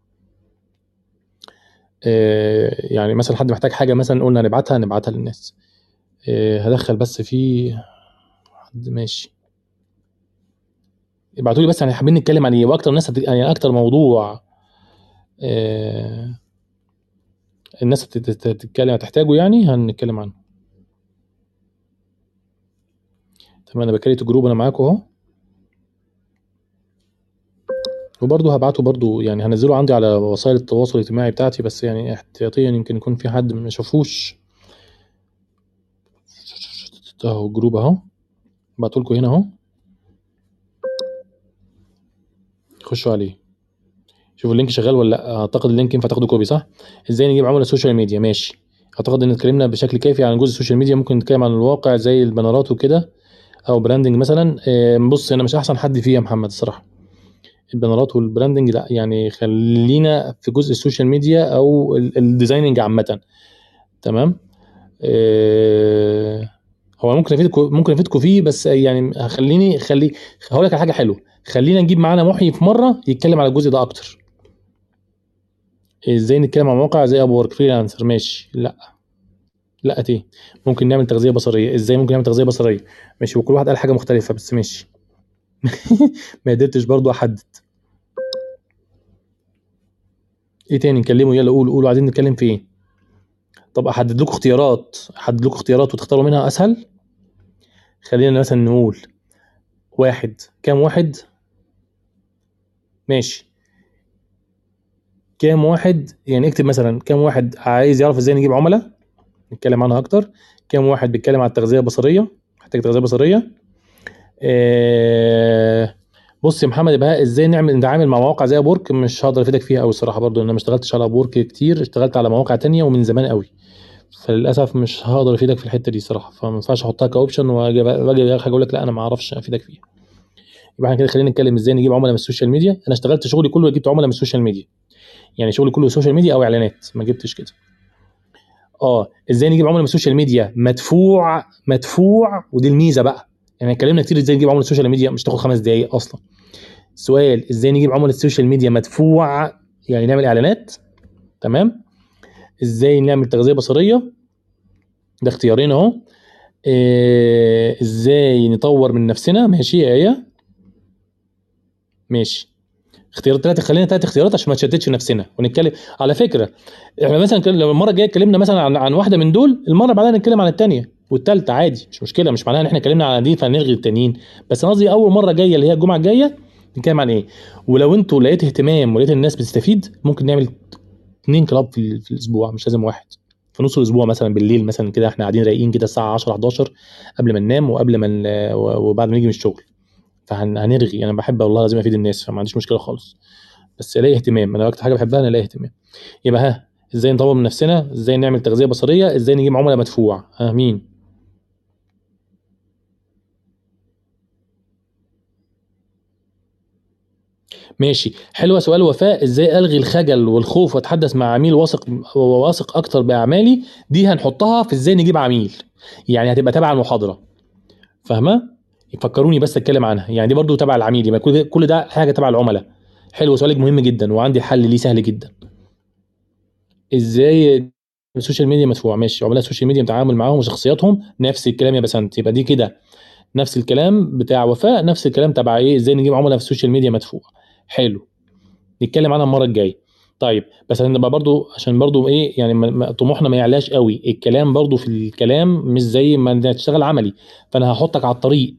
آآ يعني مثلا حد محتاج حاجة مثلا قلنا نبعتها نبعتها للناس. هدخل بس في حد ماشي. ابعتوا لي بس يعني حابين نتكلم عن إيه؟ وأكتر ناس هت... يعني أكتر موضوع الناس هتتكلم هتحتاجه يعني هنتكلم عنه. تمام أنا ب create group أنا معاكم أهو. وبرضه هبعته برضه يعني هنزله عندي على وسائل التواصل الاجتماعي بتاعتي بس يعني احتياطيا يمكن يكون في حد ما شافوش. أهو ال group أهو. بعته لكم هنا أهو. خشوا عليه. شوفوا ال link شغال ولا لأ؟ أعتقد ال link ينفع تاخده copy صح؟ إزاي نجيب عملاء ال social media؟ ماشي. أعتقد إن اتكلمنا بشكل كافي عن جزء ال social media ممكن نتكلم عن الواقع زي البنرات وكده. أو branding مثلا بص أنا مش أحسن حد فيه يا محمد الصراحة. البانرات وال branding لأ يعني خلينا في جزء ال social media أو ال- ال designing عامة. تمام؟ آه، هو ممكن افيدكم ممكن افيدكم فيه بس يعني خليني خلي هقول لك على حاجة حلوة. خلينا نجيب معانا محيي في مرة يتكلم على الجزء ده أكتر. إزاي نتكلم على مواقع زي Upwork Freelancer ماشي. لأ. لا تيه ممكن نعمل تغذية بصرية. إزاي ممكن نعمل تغذية بصرية؟ ماشي وكل واحد قال حاجة مختلفة بس ماشي. ما قدرتش برضو أحدد. إيه تاني؟ نكلمه يلا قول قولوا عايزين نتكلم في إيه؟ طب أحدد لكم اختيارات. أحدد لكم اختيارات وتختاروا منها أسهل. خلينا مثلا نقول واحد. كام واحد؟ ماشي. كام واحد؟ يعني اكتب مثلا كام واحد عايز يعرف إزاي نجيب عملاء؟ نتكلم عنها أكتر. كام واحد بيتكلم على التغذية البصرية؟ محتاج تغذية بصرية. آه بص يا محمد يبقى إزاي نعمل نتعامل مع مواقع زي Upwork مش هقدر أفيدك فيها قوي الصراحة برضو أنا ما اشتغلتش على Upwork كتير اشتغلت على مواقع تانية ومن زمان قوي فللأسف مش هقدر أفيدك في الحتة دي صراحة فما ينفعش أحطها ك option وأجي وأجي أقول لك لا أنا ما أعرفش أفيدك فيها. يبقى إحنا كده خلينا نتكلم إزاي نجيب عملاء من ال social media. أنا اشتغلت شغلي كله جبت عملاء من ال social media. يعني شغلي كله social media أو إعلانات ما جبتش كده. آه إزاي نجيب عملاء من ال social media؟ مدفوع مدفوع ودي الميزة بقى. يعني اتكلمنا كتير إزاي نجيب عملاء ال social media مش تاخد خمس دقايق أصلا. سؤال إزاي نجيب عملاء ال social media مدفوع؟ يعني نعمل إعلانات تمام؟ إزاي نعمل تغذية بصرية؟ ده اختيارين أهو. إيه إزاي نطور من نفسنا؟ ماشي آية. ماشي. اختيارات ثلاثة خلينا ثلاث اختيارات عشان ما نشتتش نفسنا. ونتكلم على فكرة إحنا مثلا لو المرة الجاية اتكلمنا مثلا عن عن واحدة من دول اللي بعدها نتكلم عن الثانية والثالثة عادي مش مشكلة مش معناها إن إحنا اتكلمنا عن دي فنلغي التانيين. بس أنا قصدي أول مرة جاية اللي هي الجمعة الجاية نتكلم عن إيه؟ ولو أنتوا لقيت اهتمام ولقيت الناس بتستفيد ممكن نعمل اثنين كلاب في, في الأسبوع مش لازم واحد. في نص الأسبوع مثلا بالليل مثلا كده إحنا قاعدين رايقين كده الساعة 10 11 قبل ما ننام وقبل ما وبعد ما نيجي من الشغل. فهنرغي أنا بحب والله لازم أفيد الناس فما عنديش مشكلة خالص. بس الاقي اهتمام. أنا أكتر حاجة بحبها أنا الاقي اهتمام. يبقى ها إزاي نطور من نفسنا؟ إزاي نعمل تغذية بصرية؟ إزاي نجيب عملاء مدفوع ها مين ماشي. حلوة سؤال وفاء. إزاي ألغي الخجل والخوف وأتحدث مع عميل واثق وواثق أكتر بأعمالي؟ دي هنحطها في إزاي نجيب عميل. يعني هتبقى تبع المحاضرة. فاهمة؟ فكروني بس اتكلم عنها. يعني دي برضو تبع العميل. يبقى كل ده حاجة تبع العملاء. حلو سؤالك مهم جدا وعندي حل ليه سهل جدا. إزاي ال social media مدفوع ماشي. عملاء ال social media بتعامل معاهم وشخصياتهم نفس الكلام يا بسنت. يبقى دي كده نفس الكلام بتاع وفاء نفس الكلام تبع إيه؟ إزاي نجيب عملاء في ال social media مدفوع حلو. نتكلم عنها المرة الجاية. طيب بس هنبقى برضو عشان برضو إيه؟ يعني طموحنا ما يعلاش قوي. الكلام برضو في الكلام مش زي ما تشتغل عملي. فأنا هحطك على الطريق.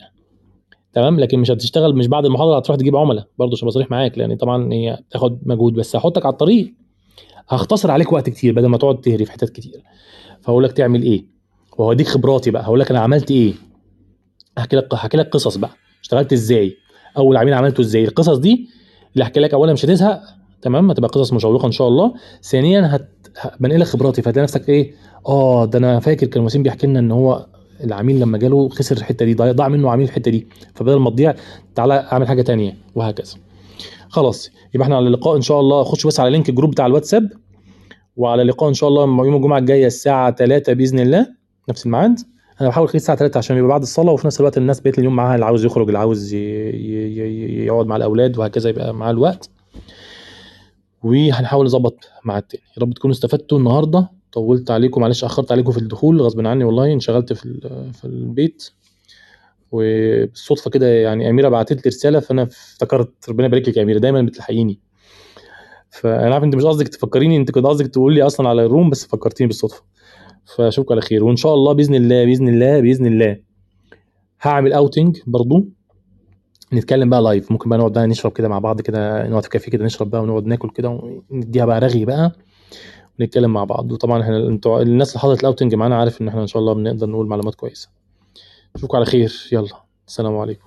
تمام؟ لكن مش هتشتغل مش بعد المحاضرة هتروح تجيب عملاء برضو عشان بصريح معاك لأن طبعا هي تاخد مجهود. بس هحطك على الطريق هختصر عليك وقت كتير بدل ما تقعد تهري في حتت كتير. فهقول لك تعمل إيه؟ وهوديك خبراتي بقى. هقول لك أنا عملت إيه؟ هحكي لك هحكي لك قصص بقى. اشتغلت إزاي؟ أول عميل عملته إزاي؟ القصص دي اللي هحكي لك اولا مش هتزهق تمام؟ هتبقى قصص مشوقة إن شاء الله. ثانيا هت... بنقل لك خبراتي. فهتلاقي نفسك إيه؟ آه ده أنا فاكر كان وسيم بيحكي لنا إن هو العميل لما جاله خسر الحتة دي ضاع منه عميل الحتة دي. فبدل ما تضيع تعالى اعمل حاجة تانية وهكذا. خلاص يبقى إحنا على اللقاء إن شاء الله. خش بس على link ال group بتاع الواتساب وعلى اللقاء إن شاء الله يوم الجمعة الجاية الساعة 3 بإذن الله نفس الميعاد. أنا بحاول اخليه الساعة 3 عشان يبقى بعد الصلاة وفي نفس الوقت الناس بقيت اليوم معاها اللي عاوز يخرج اللي عاوز يقعد مع الأولاد وهكذا يبقى معاه الوقت. وهنحاول نظبط مع التاني يا رب تكونوا استفدتوا النهارده. طولت عليكم معلش أخرت عليكم في الدخول غصب عني والله انشغلت في في البيت. وبالصدفة كده يعني أميرة بعتت لي رسالة فأنا افتكرت ربنا يبارك لك يا أميرة دايما بتلحقيني. فأنا عارف أنت مش قصدك تفكريني أنت كنت قصدك تقول لي أصلا على الروم بس فكرتيني بالصدفة. فأشوفكم على خير وإن شاء الله بإذن الله بإذن الله بإذن الله. هعمل outing برضو. نتكلم بقى live ممكن بقى نقعد بقى نشرب كده مع بعض كده نقعد في كافيه كده نشرب بقى ونقعد ناكل كده ونديها بقى رغي بقى. ونتكلم مع بعض. وطبعا إحنا أنتوا الناس اللي حضرت ال outing معانا عارف إن إحنا إن شاء الله بنقدر نقول معلومات كويسه أشوفكم على خير. يلا السلام عليكم.